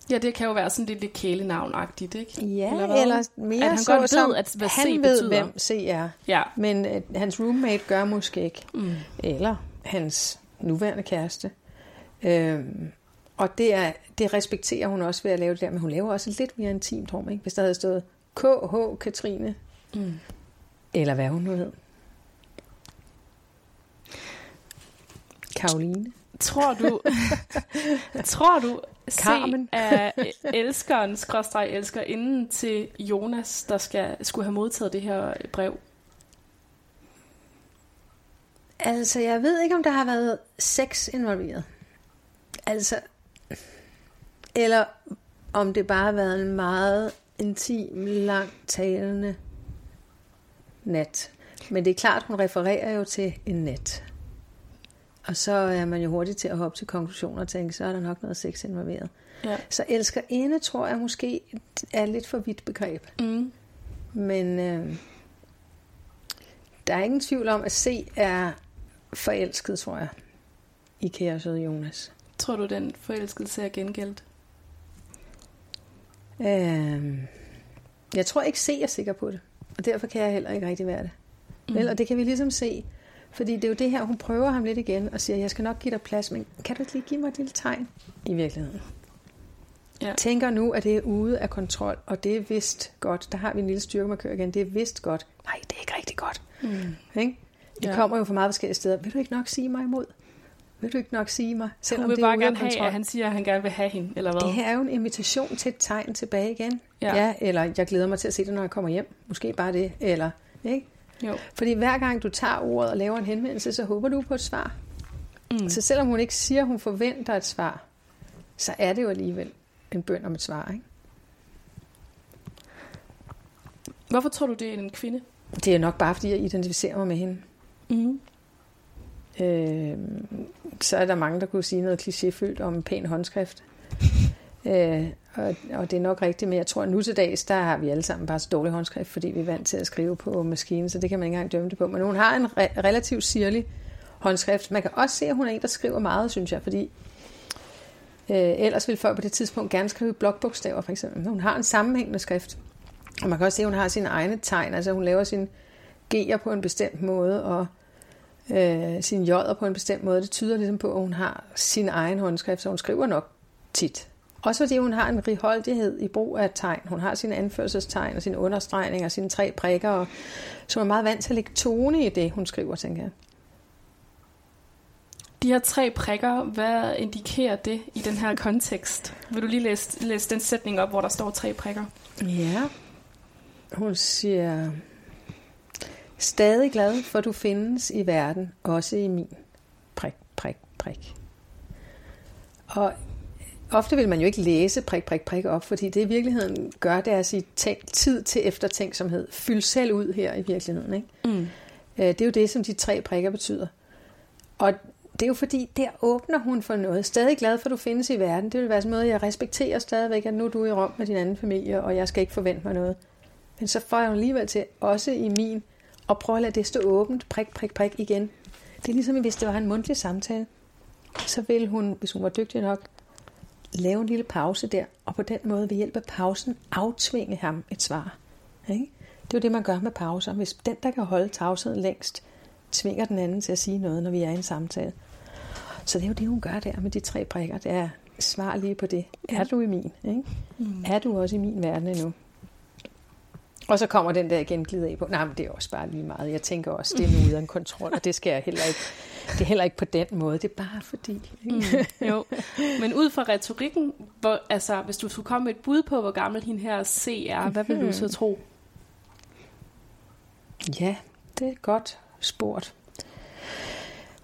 Ja, det kan jo være sådan lidt, lidt kælenavnagtigt, ikke? Ja, Eller hvad? eller mere At han så, godt som ved, at hvad han C ved, betyder. hvem C er. Ja. Men øh, hans roommate gør måske ikke. Mm. Eller hans nuværende kæreste. Øhm, og det, er, det respekterer hun også ved at lave det der, men hun laver også et lidt mere intimt rum, ikke? Hvis der havde stået KH Katrine, Mm. eller hvad hun nu hed. Karoline. Tror du, <laughs> tror du, C Carmen. er elskeren, skråstreg elsker inden til Jonas, der skal, skulle have modtaget det her brev? Altså, jeg ved ikke, om der har været sex involveret. Altså, eller om det bare har været en meget intim, lang talende nat. Men det er klart, hun refererer jo til en nat. Og så er man jo hurtigt til at hoppe til konklusioner og tænke, så er der nok noget sex involveret. Ja. Så elsker inde, tror jeg måske er lidt for vidt begreb. Mm. Men øh, der er ingen tvivl om, at C er forelsket, tror jeg, i kære Jonas. Tror du, den forelskelse er gengældt? Øh, jeg tror ikke C er sikker på det, og derfor kan jeg heller ikke rigtig være det. Mm. Vel, og det kan vi ligesom se, fordi det er jo det her, hun prøver ham lidt igen og siger, jeg skal nok give dig plads, men kan du ikke lige give mig et lille tegn i virkeligheden? Ja. Tænker nu, at det er ude af kontrol, og det er vist godt. Der har vi en lille styrkemarkør igen. Det er vist godt. Nej, det er ikke rigtig godt. Mm. Ikke? Det Ja. kommer jo fra meget forskellige steder. Vil du ikke nok sige mig imod? Vil du ikke nok sige mig? Selvom Hun vil det er bare ude af gerne have, kontrol. at han siger, at han gerne vil have hende, eller hvad? Det her er jo en invitation til et tegn tilbage igen. Ja. ja. Eller jeg glæder mig til at se det, når jeg kommer hjem. Måske bare det. Eller, ikke? Jo. Fordi hver gang du tager ordet og laver en henvendelse, så håber du på et svar. Mm. Så selvom hun ikke siger, at hun forventer et svar, så er det jo alligevel en bøn om et svar. Ikke? Hvorfor tror du, det er en kvinde? Det er nok bare, fordi jeg identificerer mig med hende. Mm. Øh, så er der mange, der kunne sige noget klichéfyldt om en pæn håndskrift. øh, og, og det er nok rigtigt, men jeg tror, at nu til dags, der har vi alle sammen bare så dårlig håndskrift, fordi vi er vant til at skrive på maskinen, så det kan man ikke engang dømme det på. Men hun har en re- relativt sirlig håndskrift. Man kan også se, at hun er en, der skriver meget, synes jeg, fordi øh, ellers ville folk på det tidspunkt gerne skrive blokbogstaver, for eksempel. Men hun har en sammenhængende skrift. Og man kan også se, at hun har sine egne tegn, altså hun laver sine G'er på en bestemt måde, og øh, sine J'er på en bestemt måde. Det tyder ligesom på, at hun har sin egen håndskrift, så hun skriver nok tit. Også fordi hun har en righoldighed i brug af tegn. Hun har sine anførselstegn og sine understregninger og sine tre prikker, og, hun er meget vant til at lægge tone i det, hun skriver, tænker jeg. De her tre prikker, hvad indikerer det i den her kontekst? Vil du lige læse, læse den sætning op, hvor der står tre prikker? Ja. Hun siger, stadig glad for du findes i verden, også i min. Prik, prik, prik. Og ofte vil man jo ikke læse prik, prik, prik op, fordi det i virkeligheden gør, det er at sige tænk, tid til eftertænksomhed. Fyld selv ud her i virkeligheden. Ikke? Mm. Øh, Det er jo det, som de tre prikker betyder. Og det er jo fordi, der åbner hun for noget. Stadig glad for, at du findes i verden. Det vil være sådan noget, jeg respekterer stadigvæk, at nu er du i Rom med din anden familie, og jeg skal ikke forvente mig noget. Men så får jeg jo alligevel til, også i min, at prøve at lade det stå åbent, prik, prik, prik igen. Det er ligesom, hvis det var en mundtlig samtale. Så ville hun, hvis hun var dygtig nok, lave en lille pause der, og på den måde ved hjælp af pausen aftvinge ham et svar. Ikke? Det er jo det, man gør med pauser. Hvis den, der kan holde tavsheden længst, tvinger den anden til at sige noget, når vi er i en samtale. Så det er jo det, hun gør der med de tre prikker. Det er svar lige på det. Er du i min? Ikke? Mm. Er du også i min verden endnu? Og så kommer den der igen glider af på. Nej, men det er også bare lige meget. Jeg tænker også, det er nu ude af en kontrol, og det skal jeg heller ikke. Det er heller ikke på den måde. Det er bare fordi. Ikke? Mm, jo, men ud fra retorikken, hvor, altså, hvis du skulle komme med et bud på, hvor gammel hende her C er, hvad vil du så tro? Ja, det er godt spurgt.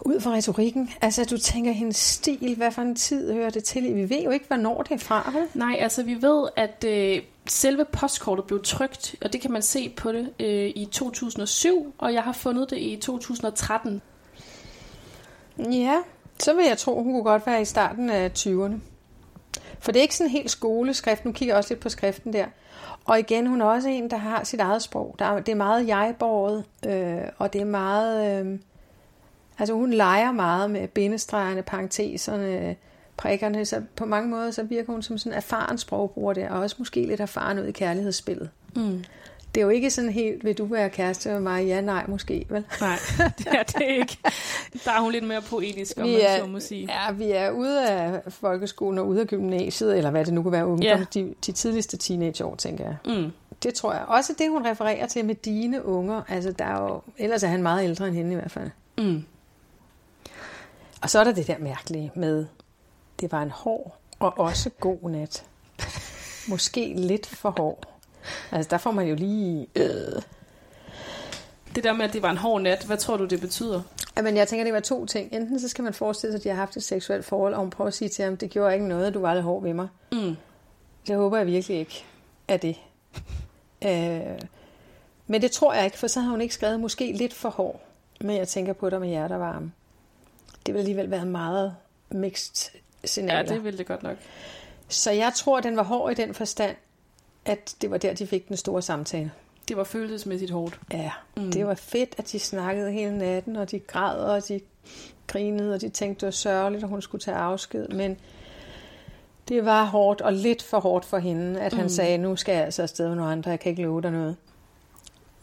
Ud fra retorikken, altså du tænker hendes stil, hvad for en tid hører det til? Vi ved jo ikke, hvornår det er fra, vel? Nej, altså vi ved, at øh, selve postkortet blev trykt, og det kan man se på det øh, i 2007, og jeg har fundet det i 2013. Ja, så vil jeg tro, hun kunne godt være i starten af 20'erne. For det er ikke sådan helt skoleskrift. Nu kigger jeg også lidt på skriften der. Og igen, hun er også en, der har sit eget sprog. Der er, det er meget jeg øh, og det er meget... Øh, altså hun leger meget med bindestregerne, parenteserne, prikkerne, så på mange måder så virker hun som sådan en erfaren sprogbruger der, og også måske lidt erfaren ud i kærlighedsspillet. Mm. Det er jo ikke sådan helt, vil du være kæreste med mig? Ja, nej, måske, vel? Nej, det er det ikke. Der er hun lidt mere poetisk, om Vi man er- så må sige. Ja, vi er ude af folkeskolen og ude af gymnasiet, eller hvad det nu kan være, ungdom, Ja. de, de tidligste teenageår, tænker jeg. Mm. Det tror jeg. Også det, hun refererer til med dine unger. Altså, der er jo, ellers er han meget ældre end hende i hvert fald. Mm. Og så er der det der mærkelige med, det var en hård og også god nat. Måske lidt for hård. Altså, der får man jo lige... Øh. Det der med, at det var en hård nat, hvad tror du, det betyder? Men jeg tænker, det var to ting. Enten så skal man forestille sig, at de har haft et seksuelt forhold, og hun prøver at sige til ham, det gjorde ikke noget, du var lidt hård ved mig. Mm. Det håber jeg virkelig ikke er det. Øh, men det tror jeg ikke, for så har hun ikke skrevet måske lidt for hård. Men jeg tænker på dig med hjertevarme. Det vil alligevel være meget mixed Ja, signaler. det ville det godt nok. Så jeg tror, den var hård i den forstand, at det var der, de fik den store samtale. Det var følelsesmæssigt hårdt. Ja, Mm. det var fedt, at de snakkede hele natten, og de græd, og de grinede, og de tænkte, det var sørgeligt, at hun skulle tage afsked. Men det var hårdt, og lidt for hårdt for hende, at han Mm. sagde, nu skal jeg altså afsted med nogle andre, jeg kan ikke love dig noget.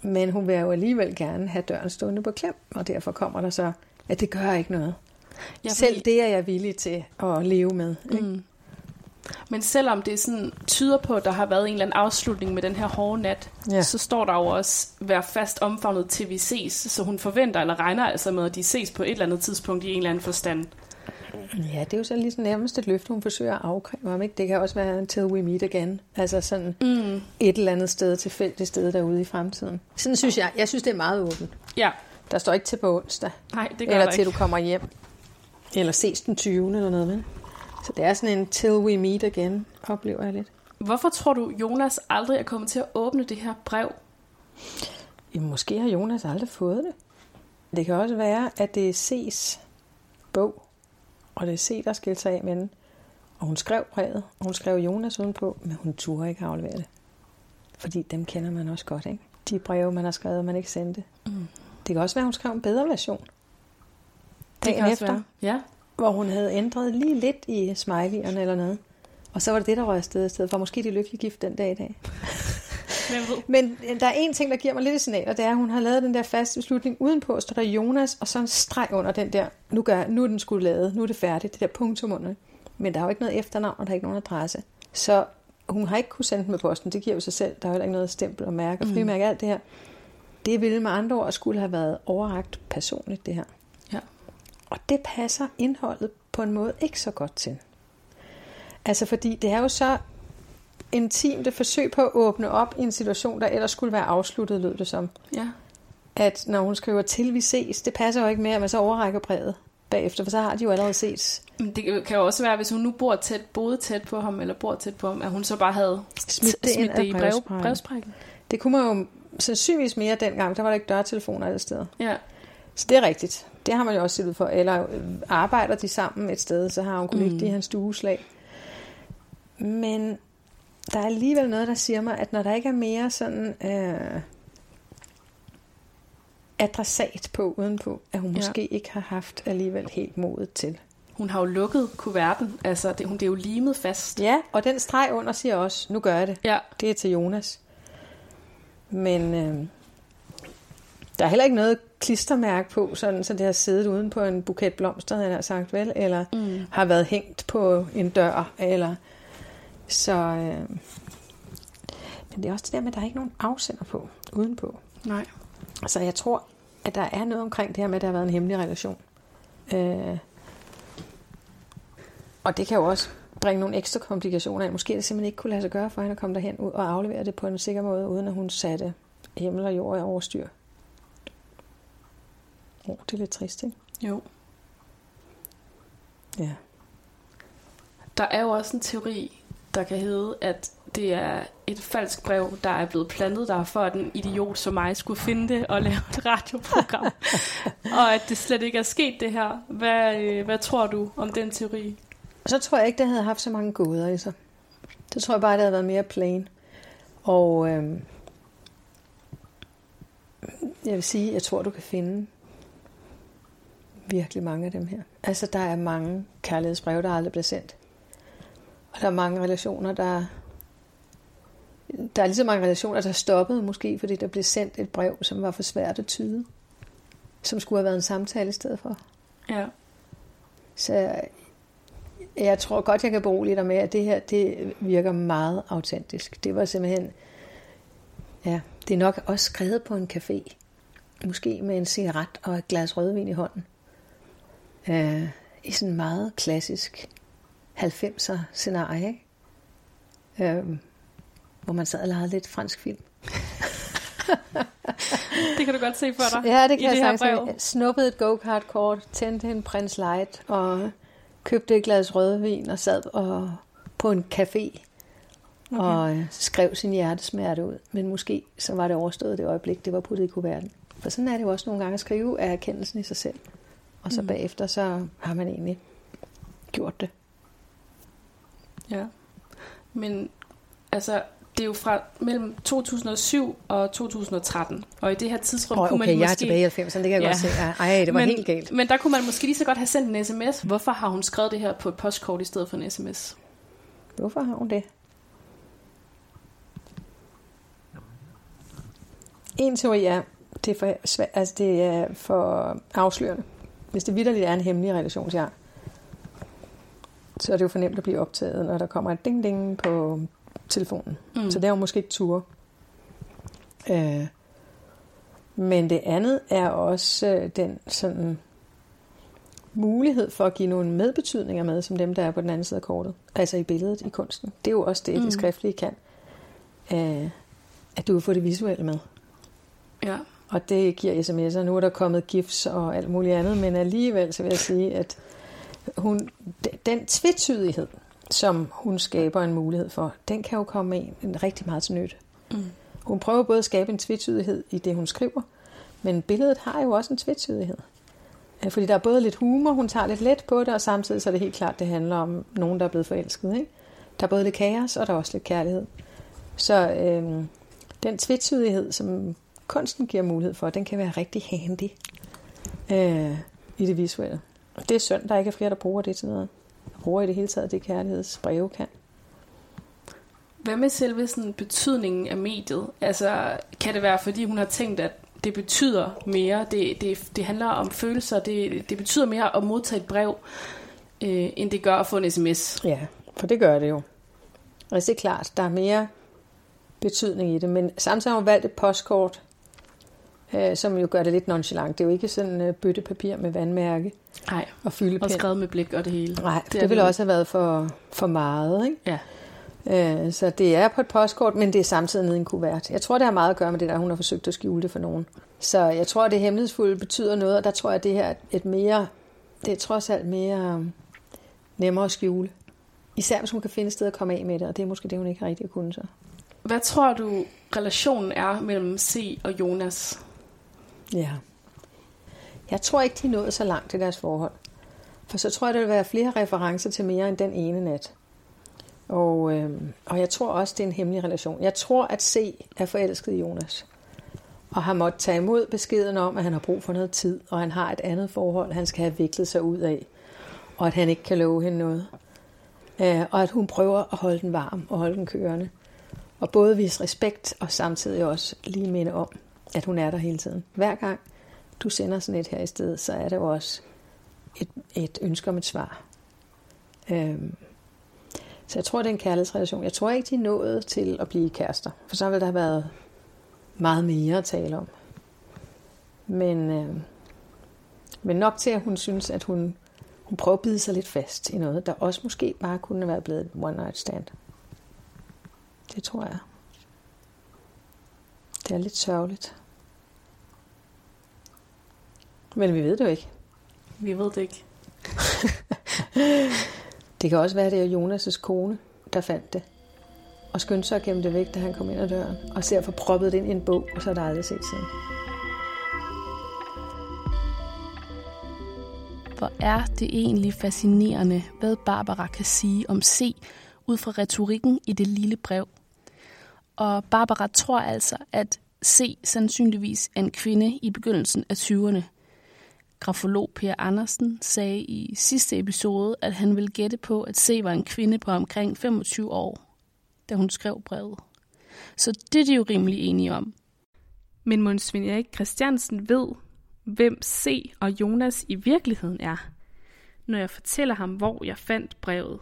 Men hun vil jo alligevel gerne have døren stående på klem, og derfor kommer der så, at det gør ikke noget. Ja, Ja, Selv det er jeg villig til at leve med. Ikke? Mm. Men selvom det sådan tyder på, at der har været en eller anden afslutning med den her hårde nat, ja. Så står der jo også, vær fast omfavnet til vi ses. Så hun forventer eller regner altså med, at de ses på et eller andet tidspunkt i en eller anden forstand. Ja, det er jo så lige nærmest et løfte, hun forsøger at afkræve ham. Ikke? Det kan også være until we meet again. Altså sådan Mm. et eller andet sted, tilfældigt sted derude i fremtiden. Sådan synes jeg. Jeg synes, det er meget åbent. Ja, Der står ikke til på onsdag. nej, det gør eller til ikke. du kommer hjem. Eller ses den 20. eller noget, vel? Så det er sådan en till we meet again, oplever jeg lidt. Hvorfor tror du, Jonas aldrig er kommet til at åbne det her brev? Jamen, måske har Jonas aldrig fået det. Det kan også være, at det er C's bog, og det er C, der skilte sig af med den. Og hun skrev brevet, og hun skrev Jonas udenpå, men hun turde ikke aflevere det. Fordi dem kender man også godt, ikke? De breve, man har skrevet, man ikke sendte. Mm. Det kan også være, at hun skrev en bedre version. Det Dagen kan efter, også være. Ja. Hvor hun havde ændret lige lidt i smiley'erne eller noget. Og så var det det, der røg afsted i stedet for. Måske de lykkelige gift den dag i dag. <laughs> Men øh, der er en ting, der giver mig lidt et signal, og det er, at hun har lavet den der faste beslutning udenpå, står der Jonas, og så en streg under den der, nu, gør, nu er den skulle lavet, nu er det færdigt, det der punktum under. Men der er jo ikke noget efternavn, og der er ikke nogen adresse. Så hun har ikke kunne sende den med posten, det giver jo sig selv. Der er jo heller ikke noget stempel og mærke, og frimærke, alt det her. Det ville med andre ord skulle have været overragt personligt, det her. Og det passer indholdet på en måde ikke så godt til. Altså fordi det er jo så intimt et forsøg på at åbne op i en situation, der ellers skulle være afsluttet, lød det som. Ja. At når hun skriver til vi ses, det passer jo ikke med, at man så overrækker brevet. bagefter, for så har de jo allerede set Men Det kan jo også være, hvis hun nu bor tæt, boede tæt på ham, eller bor tæt på ham, at hun så bare havde Smidt det smidt det i brev, brevsprækken. Det kunne man jo sandsynligvis mere dengang. Der var der ikke dørtelefoner alle steder. Ja. Så det er rigtigt. Det har man jo også set ud for. Eller øh, arbejder de sammen et sted, så har hun kunnet Mm. ligge det i hans stueslag. Men der er alligevel noget, der siger mig, at når der ikke er mere sådan øh, adressat på udenpå, at hun Ja. måske ikke har haft alligevel helt modet til. Hun har jo lukket kuverten, altså det, hun, det er jo limet fast. Ja, og den streg under siger også, nu gør jeg det. Ja, Det er til Jonas. Men øh, der er heller ikke noget klistermærke på, sådan, så det har siddet uden på en buket blomster, jeg nær sagt vel, eller mm. har været hængt på en dør, eller så... Øh, men det er også det der med, at der er ikke nogen afsender på, udenpå. nej. Så jeg tror, at der er noget omkring det her med, at der har været en hemmelig relation. Øh, og det kan jo også bringe nogle ekstra komplikationer ind. Måske det simpelthen ikke kunne lade sig gøre for hende at komme derhen ud og aflevere det på en sikker måde, uden at hun satte himmel og jord i overstyr. Oh, det er lidt trist, ikke? Jo. Ja. Der er jo også en teori, der kan hedde, at det er et falsk brev, der er blevet plantet der, for at en idiot som mig skulle finde det og lave et radioprogram. <laughs> og at det slet ikke er sket det her. Hvad, øh, hvad tror du om den teori? Så tror jeg ikke, det havde haft så mange gåder i sig. Det tror jeg bare, det havde været mere plain. Og øhm, jeg vil sige, jeg tror, du kan finde virkelig mange af dem her. Altså, der er mange kærlighedsbreve, der aldrig bliver sendt. Og der er mange relationer, der... Der er lige så mange relationer, der er stoppet, måske fordi der blev sendt et brev, som var for svært at tyde. Som skulle have været en samtale i stedet for. Ja. Så jeg tror godt, jeg kan berolige dig med, at det her det virker meget autentisk. Det var simpelthen... Ja, det er nok også skrevet på en café. Måske med en cigaret og et glas rødvin i hånden. Uh, I sådan meget klassisk 90'er scenarie? Uh, hvor man sad og legede lidt fransk film. <laughs> Det kan du godt se for dig. Ja, det i kan det jeg her sagtens. Snuppede et go-kart-kort, tændte en prins light og købte et glas rødvin og sad og, på en café okay. og øh, skrev sin hjertesmerte ud. Men måske så var det overstået det øjeblik, det var puttet i kuverten. For sådan er det jo også nogle gange at skrive af erkendelsen i sig selv. Og så Mm. bagefter, så har man egentlig gjort det. Ja. Men altså, det er jo fra mellem 2007 og 2013. Og i det her tidsrum Oh, kunne okay, man jeg er måske... tilbage i 90'erne, det kan jeg Ja. godt se. Ej, det var men, helt galt. Men der kunne man måske lige så godt have sendt en sms. Hvorfor har hun skrevet det her på et postkort i stedet for en sms? Hvorfor har hun det? En teori er, det er for, altså det er for afslørende. Hvis det vidderligt er en hemmelig relation, jeg har, så er det jo for nemt at blive optaget, når der kommer et ding-ding på telefonen. Mm. Så det er jo måske ikke tur. Øh, men det andet er også øh, den sådan mulighed for at give nogle medbetydninger med, som dem, der er på den anden side af kortet. Altså i billedet, i kunsten. Det er jo også det, mm. Det skriftlige kan. Øh, at du vil få det visuelle med. Ja. Og det giver sms'er. Nu er der kommet gifs og alt muligt andet, men alligevel så vil jeg sige, at hun, den tvetydighed, som hun skaber en mulighed for, den kan jo komme en, en rigtig meget til nytte. Mm. Hun prøver både at skabe en tvetydighed i det, hun skriver, men billedet har jo også en tvetydighed. Fordi der er både lidt humor, hun tager lidt let på det, og samtidig så er det helt klart, det handler om nogen, der er blevet forelsket. Ikke? Der er både lidt kaos, og der er også lidt kærlighed. Så øh, den tvetydighed, som kunsten giver mulighed for, den kan være rigtig handy øh, i det visuelle. Og det er synd, der ikke er flere, der bruger det til noget. Der bruger i det hele taget det kærlighedsbreve kan. Hvad med selve sådan betydningen af mediet? Altså, kan det være, fordi hun har tænkt, at det betyder mere, det, det, det handler om følelser, det, det betyder mere at modtage et brev, øh, end det gør at få en sms? Ja, for det gør det jo. Altså det er klart, der er mere betydning i det, men samtidig har hun valgt et postkort, øh, som jo gør det lidt nonchalant. Det er jo ikke sådan øh, byttepapir med vandmærke Nej, og og fyldepind. skrevet med blik og det hele. Nej, det, det ville også have været for, for meget, ikke? Ja. Øh, så det er på et postkort, men det er samtidig nede i en kuvert. Jeg tror, det har meget at gøre med det der, hun har forsøgt at skjule det for nogen. Så jeg tror, at det hemmelighedsfulde betyder noget, og der tror jeg, at det her er et mere det er trods alt mere øh, nemmere at skjule. Især hvis hun kan finde et sted at komme af med det, og det er måske det, hun ikke rigtig har kunnet så. Hvad tror du, relationen er mellem C og Jonas? Ja. Jeg tror ikke, de er nået så langt i deres forhold. For så tror jeg, der vil være flere referencer til mere end den ene nat. Og, øh, og jeg tror også, det er en hemmelig relation. Jeg tror, at C er forelsket i Jonas. Og har måttet tage imod beskeden om, at han har brug for noget tid, og han har et andet forhold, han skal have viklet sig ud af. Og at han ikke kan love hende noget. Øh, og at hun prøver at holde den varm og holde den kørende. Og både vise respekt og samtidig også lige minde om, at hun er der hele tiden. Hver gang du sender sådan et her i stedet, så er det jo også et, et ønske om et svar. Øhm, så jeg tror, det er en kærlighedsrelation. Jeg tror ikke, de er nået til at blive kærester. For så ville der have været meget mere at tale om. Men, øh, men nok til, at hun synes, at hun, hun prøver at bide sig lidt fast i noget, der også måske bare kunne være blevet et one night stand. Det tror jeg. Det er lidt sørgeligt. Men vi ved det jo ikke. Vi ved det ikke. <laughs> Det kan også være, at det er Jonas' kone, der fandt det. Og skyndte sig at gemme det væk, da han kom ind ad døren. Og ser for proppet det ind i en bog, og så er der aldrig set siden. Hvor er det egentlig fascinerende, hvad Barbara kan sige om C ud fra retorikken i det lille brev. Og Barbara tror altså, at C sandsynligvis er en kvinde i begyndelsen af 20'erne. Grafolog Per Andersen sagde i sidste episode, at han ville gætte på, at C var en kvinde på omkring 25 år, da hun skrev brevet. Så det er de jo rimelig enige om. Men Måns Svend Erik Christiansen ved, hvem C og Jonas i virkeligheden er, når jeg fortæller ham, hvor jeg fandt brevet.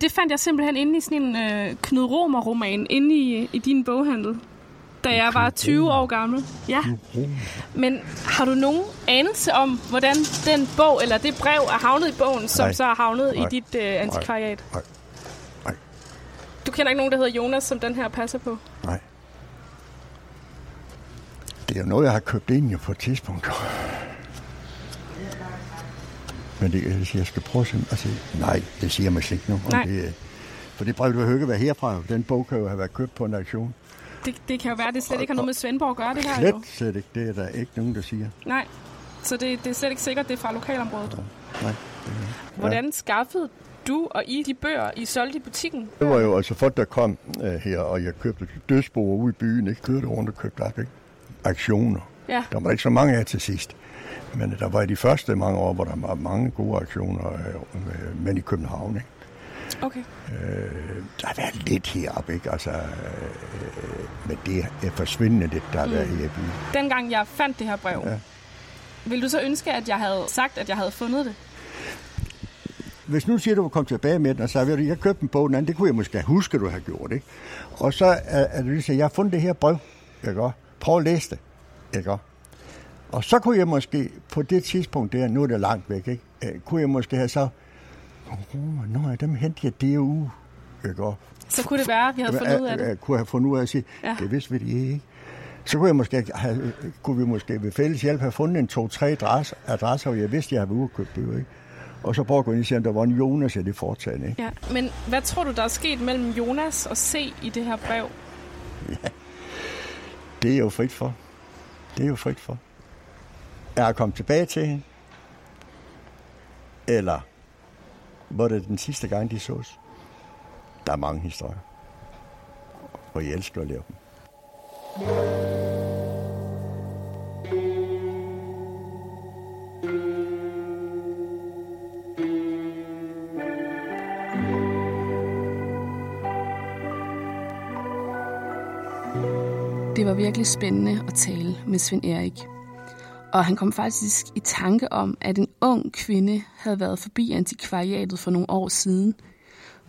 Det fandt jeg simpelthen inde i sådan en øh, Knud Romer-roman inde i, i din boghandel, da jeg var 20 år gammel. Ja. Men har du nogen anelse om, hvordan den bog, eller det brev, er havnet i bogen, som Nej. så er havnet Nej. i dit øh, antikvariat? Nej. Nej. Du kender ikke nogen, der hedder Jonas, som den her passer på? Nej. Det er jo noget, jeg har købt ind jo på et tidspunkt. Men det, jeg, jeg skal prøve at altså, nej, det siger mig slet ikke nu. Nej. Det, for det brev, du har ikke været herfra. Den bog kan jo have været købt på en auktion. Det, det kan jo være, det slet ikke har noget med Svendborg at gøre, det her Slet jo. slet ikke. Det er der ikke nogen, der siger. Nej, så det, det er slet ikke sikkert, det er fra lokalområdet. Nej. Hvordan skaffede du og I de bøger, I solgte i butikken? Det var jo altså folk, der kom uh, her, og jeg købte dødsboer ude i byen. Ikke kørte rundt og købte op, ikke? Aktioner. Ja, Der var ikke så mange af til sidst. Men der var i de første mange år, hvor der var mange gode aktioner, øh, men i København. Ikke? okay. Øh, der har været lidt heroppe, ikke? Altså, øh, men det er forsvindende lidt, der har været her i byen. Dengang jeg fandt det her brev, ja. Ville du så ønske, at jeg havde sagt, at jeg havde fundet det? Hvis nu siger du, at du kom tilbage med den, og så ved du, jeg købte en bog, den anden, det kunne jeg måske huske, at du har gjort, ikke? Og så er, er det lige jeg har fundet det her brev, ikke? Prøv at læse det, ikke? Og så kunne jeg måske, på det tidspunkt der, nu er det langt væk, ikke? Øh, kunne jeg måske have så, oh, nå, dem hentede jeg det uge, ikke? også? Så kunne det være, at vi havde fundet ud af det. Kunne have fundet ud af at sige, Ja. ja. det vidste vi det ikke. Så kunne, jeg måske have, kunne vi måske ved fælles hjælp have fundet en to-tre adresser, adresser, hvor jeg vidste, jeg havde været ude og bøger. Ikke? Og så prøve at gå ind og se, om der var en Jonas i det foretagende. Ikke? Ja. Men hvad tror du, der er sket mellem Jonas og C i det her brev? Det er jo frit for. Det er jo frit for. Er at komme tilbage til hende? Eller var det den sidste gang, de sås? Der er mange historier. Og jeg elsker at lave dem. Det var virkelig spændende at tale med Svend Erik. Og han kom faktisk i tanke om, at en ung kvinde havde været forbi antikvariatet for nogle år siden.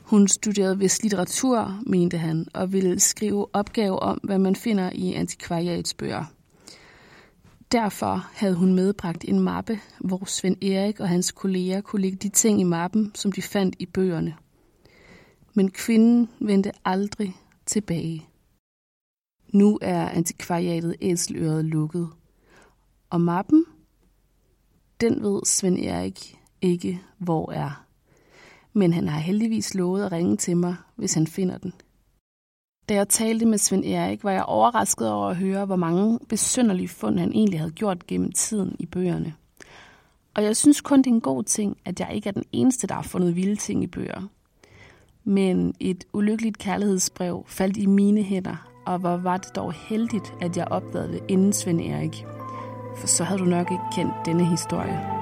Hun studerede vist litteratur, mente han, og ville skrive opgave om, hvad man finder i antikvariatsbøger. Derfor havde hun medbragt en mappe, hvor Svend Erik og hans kolleger kunne lægge de ting i mappen, som de fandt i bøgerne. Men kvinden vendte aldrig tilbage. Nu er antikvariatet Æseløret lukket. Og mappen, den ved Svend Erik ikke, hvor er. Men han har heldigvis lovet at ringe til mig, hvis han finder den. Da jeg talte med Svend Erik, var jeg overrasket over at høre, hvor mange besynderlige fund han egentlig havde gjort gennem tiden i bøgerne. Og jeg synes kun, det er en god ting, at jeg ikke er den eneste, der har fundet vilde ting i bøger. Men et ulykkeligt kærlighedsbrev faldt i mine hænder, og hvor var det dog heldigt, at jeg opdagede det inden Svend Erik. For så havde du nok ikke kendt denne historie.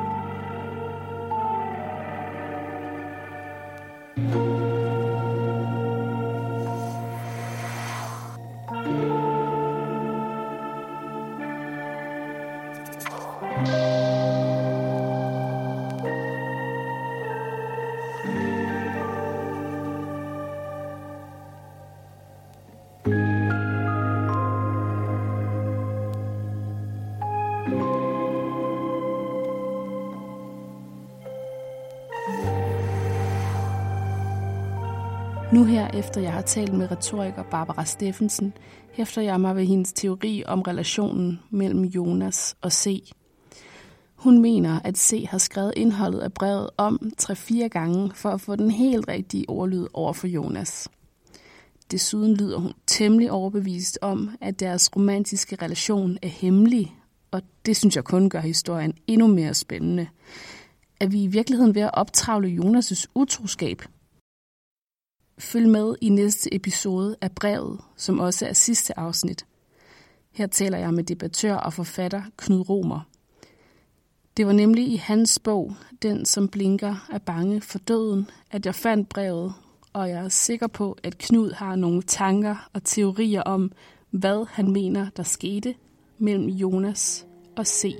Nu her, efter jeg har talt med retoriker Barbara Steffensen, hæfter jeg mig ved hendes teori om relationen mellem Jonas og C. Hun mener, at C har skrevet indholdet af brevet om 3-4 gange for at få den helt rigtige ordlyd over for Jonas. Desuden lyder hun temmelig overbevist om, at deres romantiske relation er hemmelig, og det synes jeg kun gør historien endnu mere spændende. Er vi i virkeligheden ved at optravle Jonas' utroskab – Følg med i næste episode af brevet, som også er sidste afsnit. Her taler jeg med debattør og forfatter Knud Romer. Det var nemlig i hans bog, Den som blinker er bange for døden, at jeg fandt brevet, og jeg er sikker på, at Knud har nogle tanker og teorier om, hvad han mener, der skete mellem Jonas og C.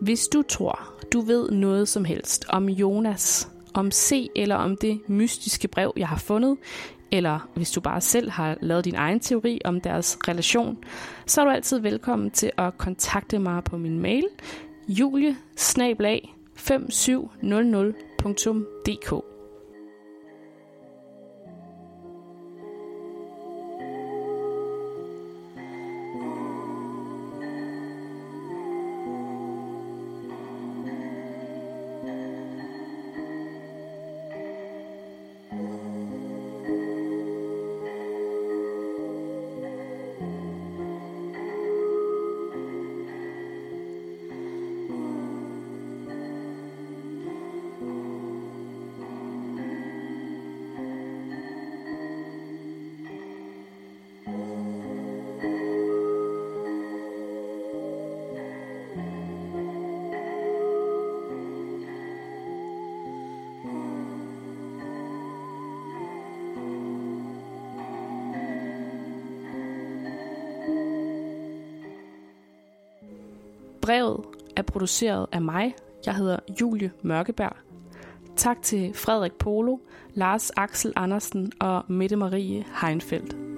Hvis du tror, du ved noget som helst om Jonas, om C eller om det mystiske brev, jeg har fundet, eller hvis du bare selv har lavet din egen teori om deres relation, så er du altid velkommen til at kontakte mig på min mail julie 5700.dk. produceret af mig. Jeg hedder Julie Mørkeberg. Tak til Frederik Polo, Lars Axel Andersen og Mette Marie Heinfeldt.